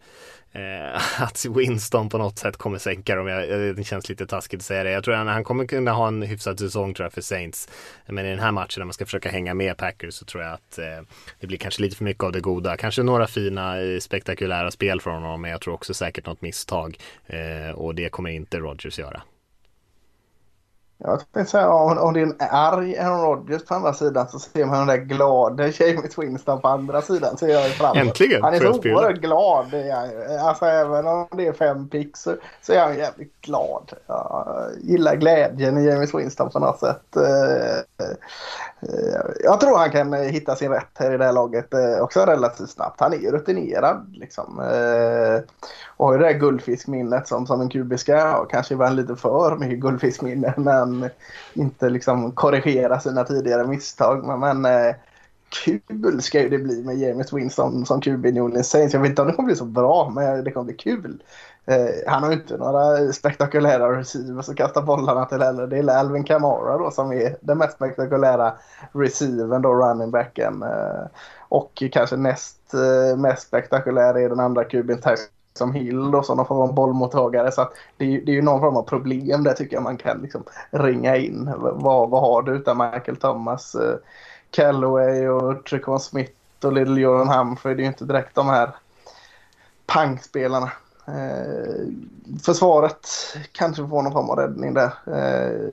eh, (laughs) att Winston på något sätt kommer sänka dem. Jag, eh, det känns lite taskigt att säga det. Jag tror att han kommer kunna ha en hyfsad säsong tror jag för Saints. Men i den här matchen när man ska försöka hänga med Packers så tror jag att eh, det blir kanske lite för mycket av det goda. Kanske några fina eh, spektakulära spel från honom men jag tror också säkert något misstag. Eh, och det kommer inte Rogers göra. Jag tänkte säga om, om det är en arg Aaron Rodgers på andra sidan så ser man den där glada James Winston på andra sidan. Ser jag fram Äntligen! Han är så oerhört glad. Alltså även om det är fem pix så, så är han jävligt glad. Jag gillar glädjen i James Winston på något sätt. Eh, eh, jag tror han kan hitta sin rätt här i det här laget eh, också relativt snabbt. Han är ju rutinerad liksom och har ju det där guldfiskminnet som, som en QB ska ha. Kanske var lite för mycket guldfiskminne när han inte liksom korrigerar sina tidigare misstag. Men, men eh, kul ska ju det bli med James Winston som QB i New Orleans Saints. Jag vet inte om det kommer bli så bra, men det kommer bli kul. Eh, han har ju inte några spektakulära receivers att kasta bollarna till heller. Det är Alvin Kamara då som är den mest spektakulära receivern då, running backen. Eh, och kanske näst eh, mest spektakulär är den andra kuben som Hill då, som får vara en bollmottagare. Så det, är, det är ju någon form av problem där tycker jag man kan liksom ringa in. Vad, vad har du utan Michael Thomas, eh, Calloway och Tricon Smith och Little Jordan Humphrey? Det är ju inte direkt de här pangspelarna. Eh, försvaret kanske får någon form av räddning där. Eh,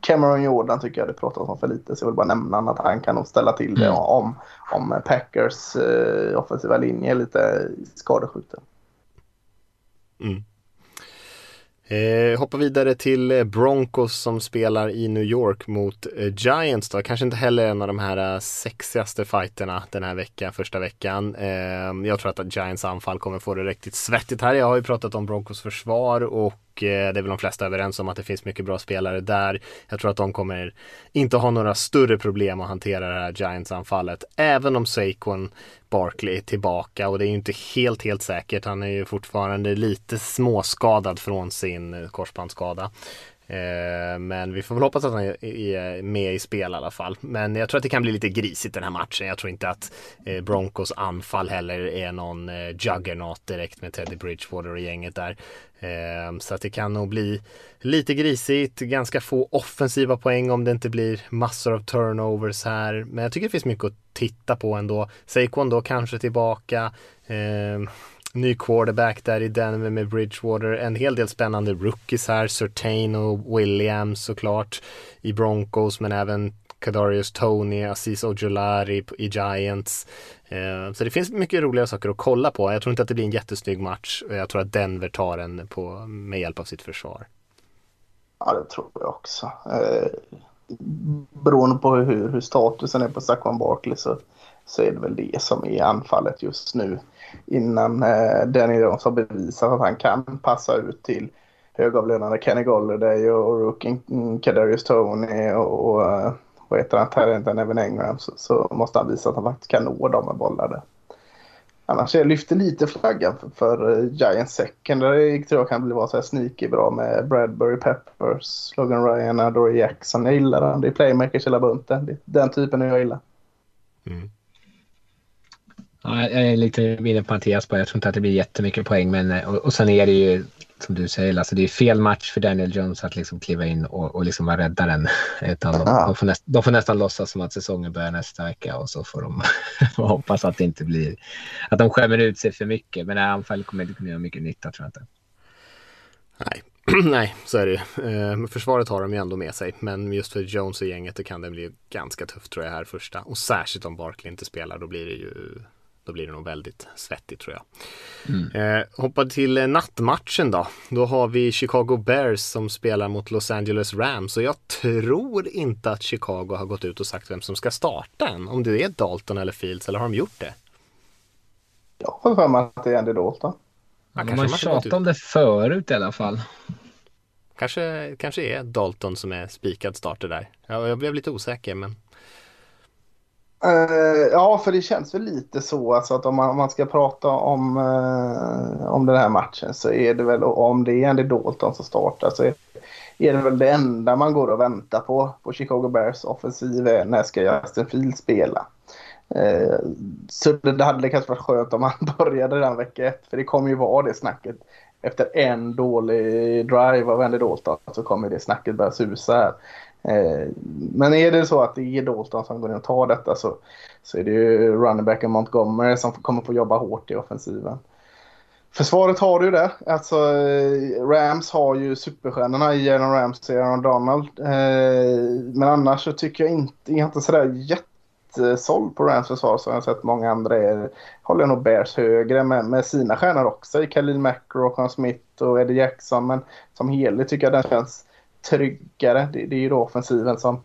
Cameron Jordan tycker jag det pratas om för lite så jag vill bara nämna att han kan nog ställa till det mm. om, om Packers eh, offensiva linje är lite skadeskjuten. Mm. Eh, hoppa vidare till eh, Broncos som spelar i New York mot eh, Giants då. Kanske inte heller en av de här eh, sexigaste fighterna den här veckan, första veckan. Eh, jag tror att Giants anfall kommer få det riktigt svettigt här. Jag har ju pratat om Broncos försvar och Eh, det är väl de flesta överens om att det finns mycket bra spelare där. Jag tror att de kommer inte ha några större problem att hantera det här Giants-anfallet. Även om Saquon Barkley är tillbaka och det är ju inte helt, helt säkert. Han är ju fortfarande lite småskadad från sin korsbandsskada. Eh, men vi får väl hoppas att han är med i spel i alla fall. Men jag tror att det kan bli lite grisigt den här matchen. Jag tror inte att eh, Broncos anfall heller är någon eh, juggernaut direkt med Teddy Bridgewater och gänget där. Så att det kan nog bli lite grisigt, ganska få offensiva poäng om det inte blir massor av turnovers här. Men jag tycker det finns mycket att titta på ändå. Saquon då kanske tillbaka ny quarterback där i Denver med Bridgewater. En hel del spännande rookies här. Surtain och Williams såklart i Broncos men även Kadarius Tony, Aziz Ojolari i Giants. Eh, så det finns mycket roliga saker att kolla på. Jag tror inte att det blir en jättesnygg match. Jag tror att Denver tar den på, med hjälp av sitt försvar. Ja, det tror jag också. Eh, beroende på hur, hur statusen är på Saquon Barkley så, så är det väl det som är anfallet just nu innan eh, Danny Jones har bevisat att han kan passa ut till högavlönade Kenny Golladay och rookien Kadarius Tony och, och eh, vad heter han, Tarrenten Evan Engram så, så, måste han visa att han faktiskt kan nå dem med bollar där. Annars jag lyfter lite flaggan för, för uh, Giants secondary tror jag kan bli vara så här sneaky bra med Bradbury, Peppers, Logan Ryan, Adore Jackson. Jag gillar den. Det är playmakers hela bunten. Det är Den typen jag gillar. Mm. Ja, jag är lite inne på Mattias på, jag tror inte att det blir jättemycket poäng. Men, och, och sen är det ju som du säger, alltså det är fel match för Daniel Jones att liksom kliva in och, och liksom vara räddaren. (laughs) Utan de, de, får näst, de får nästan låtsas som att säsongen börjar nästa vecka och så får de (laughs) hoppas att det inte blir att de skämmer ut sig för mycket. Men i anfallet kommer det inte kunna göra mycket nytta tror jag inte. Nej, (clears throat) Nej, så är det ju. Eh, försvaret har de ju ändå med sig. Men just för Jones och gänget det kan det bli ganska tufft tror jag här första. Och särskilt om Barkley inte spelar då blir det ju då blir det nog väldigt svettigt tror jag. Mm. Eh, hoppa till eh, nattmatchen då. Då har vi Chicago Bears som spelar mot Los Angeles Rams och jag tror inte att Chicago har gått ut och sagt vem som ska starta än. Om det är Dalton eller Fields eller har de gjort det? Jag har för mig att det är Andy Dalton. Ja, de har tjatat om det förut i alla fall. Kanske, kanske är Dalton som är spikad starter där. Ja, jag blev lite osäker men Uh, ja, för det känns väl lite så alltså att om man, om man ska prata om, uh, om den här matchen så är det väl om det är Andy Dalton som startar så är, är det väl det enda man går och väntar på på Chicago Bears offensiv är när ska Justin Field spela. Uh, så det hade kanske varit skönt om han (laughs) började den vecka ett för det kommer ju vara det snacket. Efter en dålig drive av Andy Dalton så kommer det snacket börja susa här. Eh, men är det så att det är Dalton som går in och tar detta så, så är det ju runningbacken Montgomery som kommer få jobba hårt i offensiven. Försvaret har ju det. Alltså, eh, Rams har ju superstjärnorna i Jalen Ramsey och Aaron Donald. Eh, men annars så tycker jag inte, jag är inte sådär jättesåld på Rams försvar som jag har sett många andra är. Håller nog Bears högre med, med sina stjärnor också i Khalil Mack, Rockon Smith och Eddie Jackson. Men som helhet tycker jag den känns tryggare. Det, det är ju då offensiven som,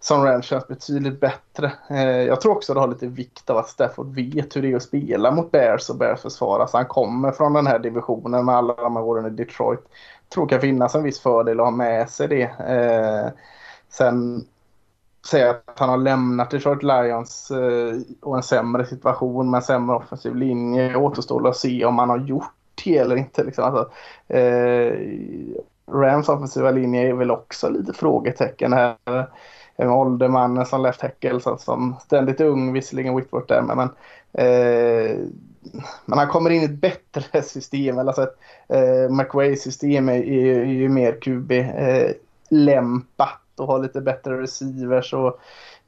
som Rams känns betydligt bättre. Eh, jag tror också det har lite vikt av att Stafford vet hur det är att spela mot Bears och Bears försvara. Så han kommer från den här divisionen med alla de här åren i Detroit. Jag tror det kan finnas en viss fördel att ha med sig det. Eh, sen säga att han har lämnat Detroit Lions eh, och en sämre situation med en sämre offensiv linje. återstår att se om han har gjort det eller inte. Liksom. Alltså, eh, Rams offensiva linje är väl också lite frågetecken här. En åldermannen som left tackle som ständigt ung, visserligen Whitworth där, men, men eh, men han kommer in i ett bättre (laughs) system. Alltså ett, eh, McWays system är, är, är ju mer QB-lämpat eh, och har lite bättre receivers. Och,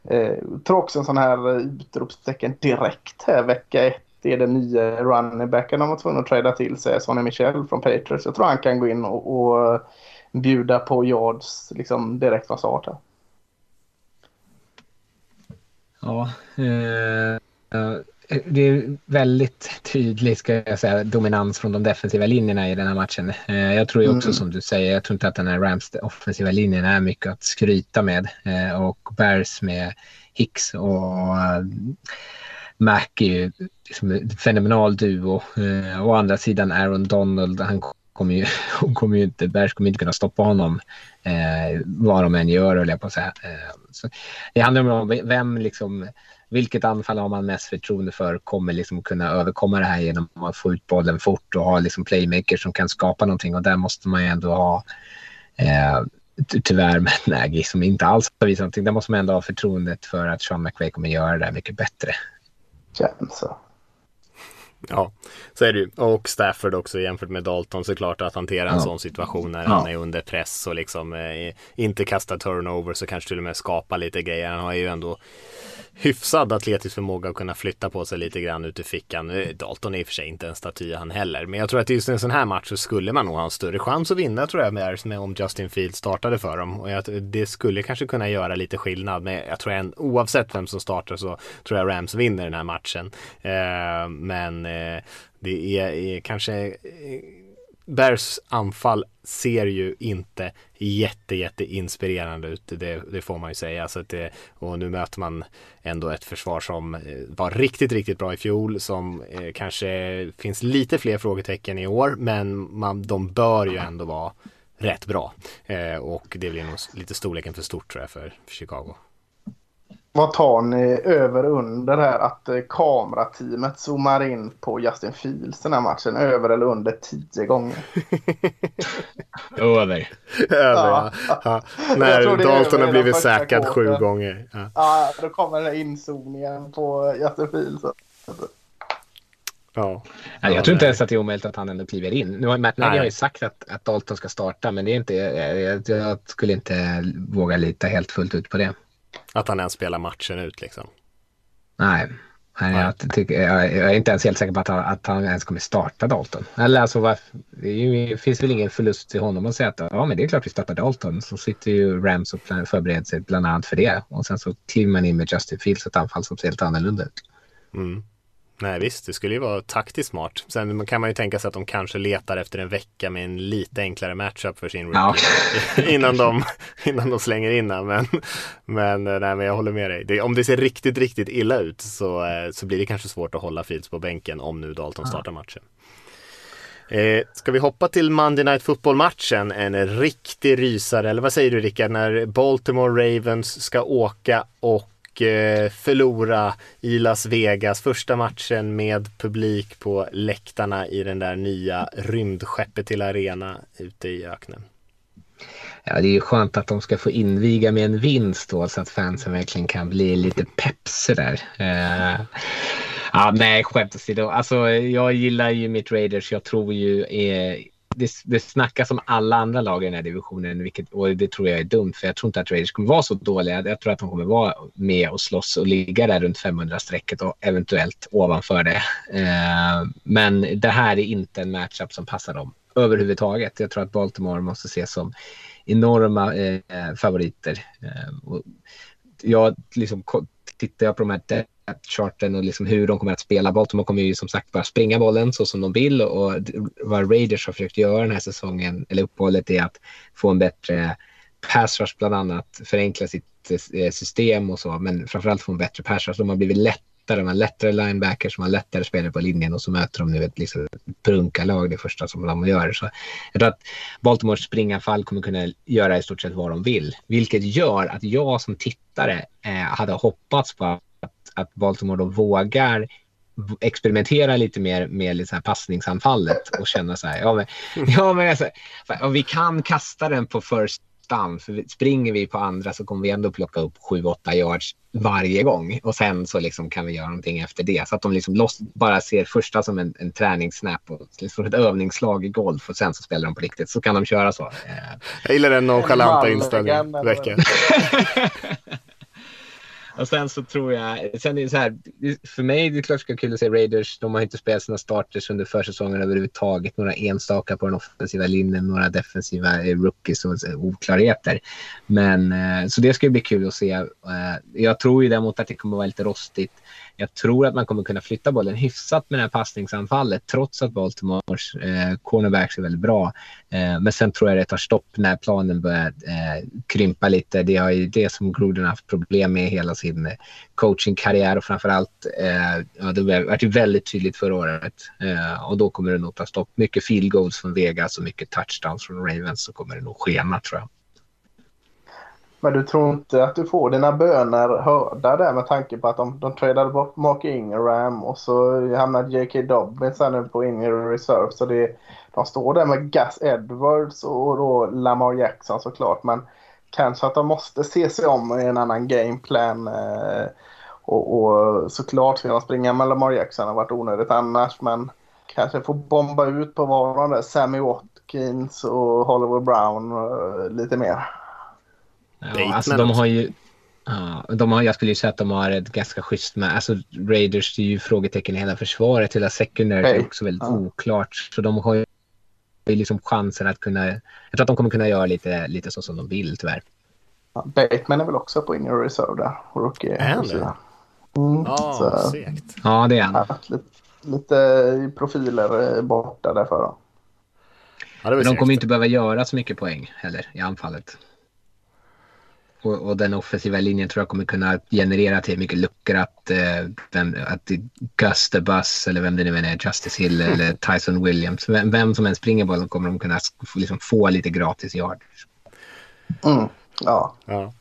eh, tror också en sån här utropstecken direkt här vecka ett det är den nya running backen de var tvungna att träda till sig, Sonny Michel från Patriots. Jag tror han kan gå in och, och bjuda på yards liksom direkt från start. Här. Ja, eh, eh, det är väldigt tydlig ska jag säga, dominans från de defensiva linjerna i den här matchen. Eh, jag tror ju också mm. som du säger, jag tror inte att den här Rams offensiva linjen är mycket att skryta med. Eh, och Bears med Hicks och eh, Mac är ju liksom en fenomenal duo. Eh, å andra sidan Aaron Donald, han kommer ju, (laughs) kommer ju inte, Bears kommer inte kunna stoppa honom eh, vad de än gör, höll jag på att säga. Eh, så det handlar om vem liksom, vilket anfall har man mest förtroende för kommer liksom kunna överkomma det här genom att få ut bollen fort och ha liksom playmakers som kan skapa någonting och där måste man ju ändå ha eh, tyvärr (laughs) med Nagy som inte alls har visat någonting. Där måste man ändå ha förtroendet för att Sean McVay kommer göra det här mycket bättre. Känns så. Ja, så är det ju. Och Stafford också jämfört med Dalton såklart att hantera en ja. sån situation när ja. han är under press och liksom eh, inte kasta turnover så kanske till och med skapa lite grejer. Han har ju ändå hyfsad atletisk förmåga att kunna flytta på sig lite grann ut i fickan. Eh, Dalton är i och för sig inte en staty han heller. Men jag tror att just i en sån här match så skulle man nog ha en större chans att vinna tror jag med, med om Justin Fields startade för dem. Och jag, det skulle kanske kunna göra lite skillnad. Men jag tror att oavsett vem som startar så tror jag Rams vinner den här matchen. Eh, men Eh, det är, är kanske eh, Bears anfall ser ju inte jätte, jätte inspirerande ut. Det, det får man ju säga. Så det, eh, och nu möter man ändå ett försvar som eh, var riktigt, riktigt bra i fjol. Som eh, kanske finns lite fler frågetecken i år. Men man, de bör ju ändå vara rätt bra. Eh, och det blir nog lite storleken för stort tror jag för, för Chicago. Vad tar ni över under här att eh, kamerateamet zoomar in på Justin Fields den här matchen? Över eller under tio gånger? (laughs) över. över ja. ja. När Dalton har blivit säkrad sju gånger. Ja. ja, då kommer den här inzoomningen på Justin Fields. Ja. ja. jag tror inte ens att det är omöjligt att han ändå kliver in. Nu har Matt Nagy har ju sagt att, att Dalton ska starta, men det är inte, jag, jag skulle inte våga lita helt fullt ut på det. Att han ens spelar matchen ut liksom. Nej, Nej, jag, tycker, jag, är inte ens helt säker på att han, att han ens kommer starta Dalton. Eller alltså, var, det ju, finns väl ingen förlust till honom att säga att ja, men det är klart vi startar Dalton. Så sitter ju Rams och förbereder sig bland annat för det. Och sen så kliver man in med Justin Fields, ett anfall som ser helt annorlunda ut. Mm. Nej visst, det skulle ju vara taktiskt smart. Sen kan man ju tänka sig att de kanske letar efter en vecka med en lite enklare matchup för sin rookie ja. (laughs) innan, de, innan de slänger in den. Men, men, nej, men jag håller med dig. Det, om det ser riktigt, riktigt illa ut så, eh, så blir det kanske svårt att hålla Fields på bänken om nu Dalton startar matchen. Eh, ska vi hoppa till Monday Night Football-matchen? En riktig rysare, eller vad säger du Rickard, när Baltimore Ravens ska åka och och eh, förlora i Las Vegas. Första matchen med publik på läktarna i den där nya rymdskeppet till arena ute i öknen. Ja, det är ju skönt att de ska få inviga med en vinst då så att fansen verkligen kan bli lite pepp sådär. Uh, ja, nej, skämt åsido. Alltså, jag gillar ju mitt Raiders. Jag tror ju eh, det, det snackas om alla andra lag i den här divisionen vilket, och det tror jag är dumt för jag tror inte att Raiders kommer vara så dåliga. Jag tror att de kommer vara med och slåss och ligga där runt 500-strecket och eventuellt ovanför det. Eh, men det här är inte en matchup som passar dem överhuvudtaget. Jag tror att Baltimore måste ses som enorma eh, favoriter. Eh, och jag liksom tittar jag på de här charten och liksom hur de kommer att spela. Baltimore kommer ju som sagt bara springa bollen så som de vill och vad Raiders har försökt göra den här säsongen, eller uppehållet, är att få en bättre pass rush bland annat, förenkla sitt eh, system och så, men framförallt få en bättre pass rush. De har blivit lättare, de har lättare linebackers, de har lättare spelare på linjen och så möter de nu ett liksom, prunkarlag det första som de gör. Så jag tror att Baltimores springanfall kommer kunna göra i stort sett vad de vill, vilket gör att jag som tittare eh, hade hoppats på att att Baltimore då vågar experimentera lite mer med lite så här passningsanfallet och känna så här, ja men, (laughs) ja, men alltså, och vi kan kasta den på first down, för springer vi på andra så kommer vi ändå plocka upp 7-8 yards varje gång och sen så liksom kan vi göra någonting efter det. Så att de liksom loss, bara ser första som en, en träningssnap och liksom ett övningsslag i golf och sen så spelar de på riktigt. Så kan de köra så. Jag gillar den nonchalanta inställningen. (laughs) (laughs) Och sen så tror jag, sen är det så här, för mig är det klart ska kul att se Raiders. De har inte spelat sina starters under försäsongen överhuvudtaget. Några enstaka på den offensiva linjen, några defensiva eh, rookies och oklarheter. Men eh, så det ska bli kul att se. Eh, jag tror ju däremot att det kommer att vara lite rostigt jag tror att man kommer kunna flytta bollen hyfsat med det här passningsanfallet trots att Baltimores eh, cornerbacks är väldigt bra. Eh, men sen tror jag det tar stopp när planen börjar eh, krympa lite. Det är det som Gruden haft problem med hela sin coachingkarriär och framförallt eh, ja, det var väldigt tydligt förra året eh, och då kommer det nog ta stopp. Mycket field goals från Vegas och mycket touchdowns från Ravens så kommer det nog skena tror jag. Men du tror inte att du får dina böner hörda där med tanke på att de, de tradade bort Mark Ingram och så hamnade J.K. Dobbins här nu på injury reserve. Så det, de står där med Gus Edwards och då Lamar Jackson såklart. Men kanske att de måste se sig om i en annan gameplan. Eh, och, och såklart ska de springa med Lamar Jackson. Det har varit onödigt annars. Men kanske få bomba ut på var de där Sammy Watkins och Hollywood Brown eh, lite mer. Ja, alltså de har ju... Ja, de har, jag skulle ju säga att de har ett ganska schysst med. Alltså Raiders är ju frågetecken i hela försvaret. Hela secondary är också väldigt ja. oklart. Så de har ju liksom chansen att kunna... Jag tror att de kommer kunna göra lite, lite så som de vill tyvärr. Ja, Bateman är väl också på inner reserve där. Rookie. Är han det? Mm, oh, så, segt. Ja, det är han. Lite, lite profiler borta därför. Ja, Men de kommer inte behöva göra så mycket poäng heller i anfallet. Och, och, den offensiva linjen tror jag kommer kunna generera till mycket luckor att, eh, vem, att Gus the Bus eller vem det nu än är, Justice Hill eller Tyson Williams, vem, vem som än springer bollen kommer de kunna liksom få lite gratis yard. Mm, ja. ja.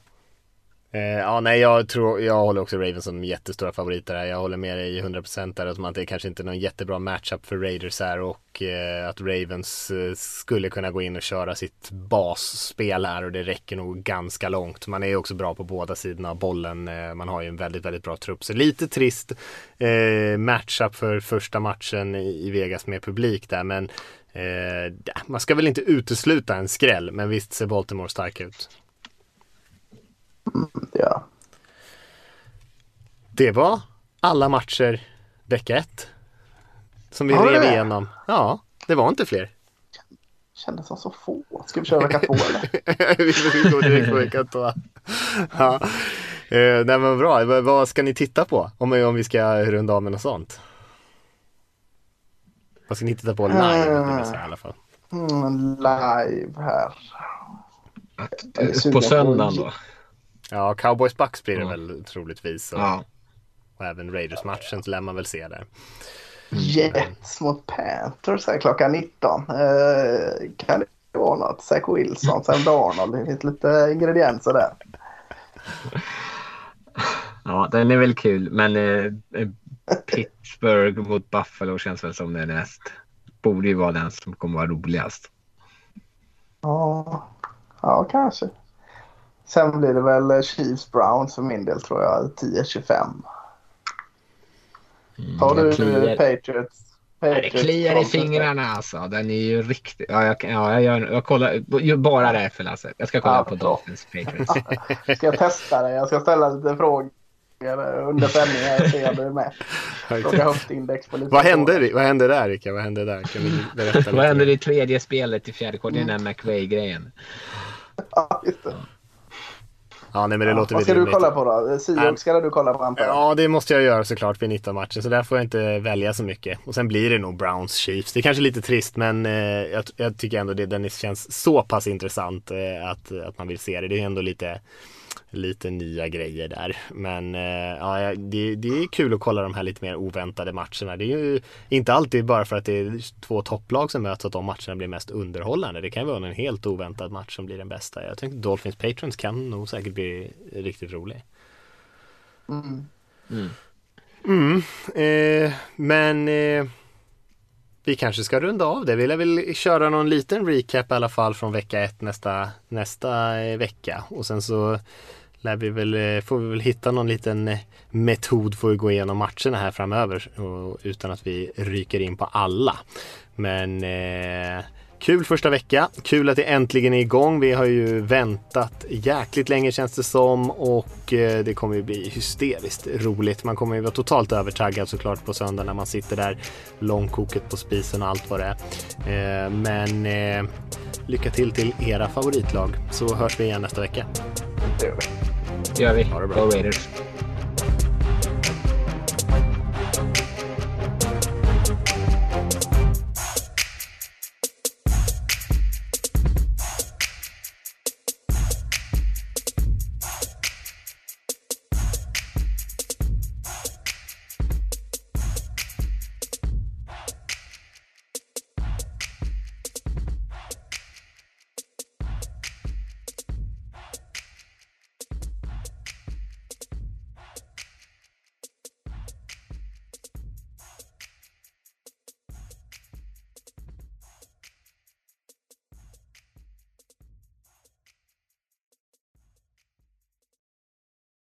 Eh, ja, nej, jag tror, jag håller också Ravens som jättestora favoriter här. Jag håller med dig 100% där, att det kanske inte är någon jättebra matchup för Raiders här och eh, att Ravens eh, skulle kunna gå in och köra sitt basspel här och det räcker nog ganska långt. Man är också bra på båda sidorna av bollen. Eh, man har ju en väldigt, väldigt bra trupp. Så lite trist eh, matchup för första matchen i, i Vegas med publik där, men eh, man ska väl inte utesluta en skräll, men visst ser Baltimore stark ut. Ja. Det var alla matcher vecka ett. Som vi ja, rev igenom. Ja, det var inte fler. Kändes som så få. Ska vi köra vecka två eller? (laughs) vi går direkt på vecka två. ja. Eh, nej men bra, vad ska ni titta på? Om, om vi ska runda av med något sånt. Vad ska ni titta på live? Uh, i alla fall. Mm, live här. På söndagen då? Ja, Cowboys Bucks blir det ja. väl troligtvis. Och, ja. och även Raiders-matchen så lär man väl se där. Jets mot Panthers här klockan 19. Eh, kan det vara något? Zach Wilson, Sam Darnold. Det finns lite ingredienser där. (laughs) Ja, den är väl kul. Men eh, Pittsburgh mot Buffalo känns väl som den näst. Borde ju vara den som kommer vara roligast. Ja, ja kanske. Sen blir det väl Chiefs Browns för min del tror jag 10-25. Mm, Har du kliar, Patriots? Patriots det kliar i fingrarna alltså. Den är ju riktigt... Ja, jag, ja, jag, gör, jag kollar bara därför Lasse. Jag ska kolla ja, på Dolphins Patriots. (laughs) ska jag testa det? Jag ska ställa lite frågor under sändningen och se om du är med. Fråga höftindex på lite vad hände, vad hände där Rickard? Vad hände där? Kan vi berätta (laughs) vad hände i tredje spelet i fjärde kvarten? Mm. Den här McVay-grejen. Ja, just det. Ja, nej, men det ja, låter Vad ska du kolla på då? Seahawks ska du kolla på antar Ja, det måste jag göra såklart vid 19 matchen. Så där får jag inte välja så mycket. Och sen blir det nog Browns Chiefs. Det är kanske lite trist men eh, jag, jag, tycker ändå det den känns så pass intressant eh, att, att man vill se det. Det är ändå lite lite nya grejer där. Men eh, ja, det, det, är kul att kolla de här lite mer oväntade matcherna. Det är ju inte alltid bara för att det är två topplag som möts att de matcherna blir mest underhållande. Det kan vara en helt oväntad match som blir den bästa. Jag tänkte Dolphins Patrons kan nog säkert bli riktigt rolig. Mm. Mm. Mm, eh, men eh, vi kanske ska runda av det. Vi lär väl köra någon liten recap i alla fall från vecka ett nästa, nästa eh, vecka. Och sen så lär vi väl, eh, får vi väl hitta någon liten eh, metod för att gå igenom matcherna här framöver. Och, utan att vi ryker in på alla. Men eh, Kul första vecka, kul att det äntligen är igång. Vi har ju väntat jäkligt länge känns det som och eh, det kommer ju bli hysteriskt roligt. Man kommer ju vara totalt övertaggad såklart på söndag när man sitter där långkoket på spisen och allt vad det är. Eh, men eh, lycka till till era favoritlag så hörs vi igen nästa vecka. Det gör vi. Det gör vi. Ha det bra. Go Raiders.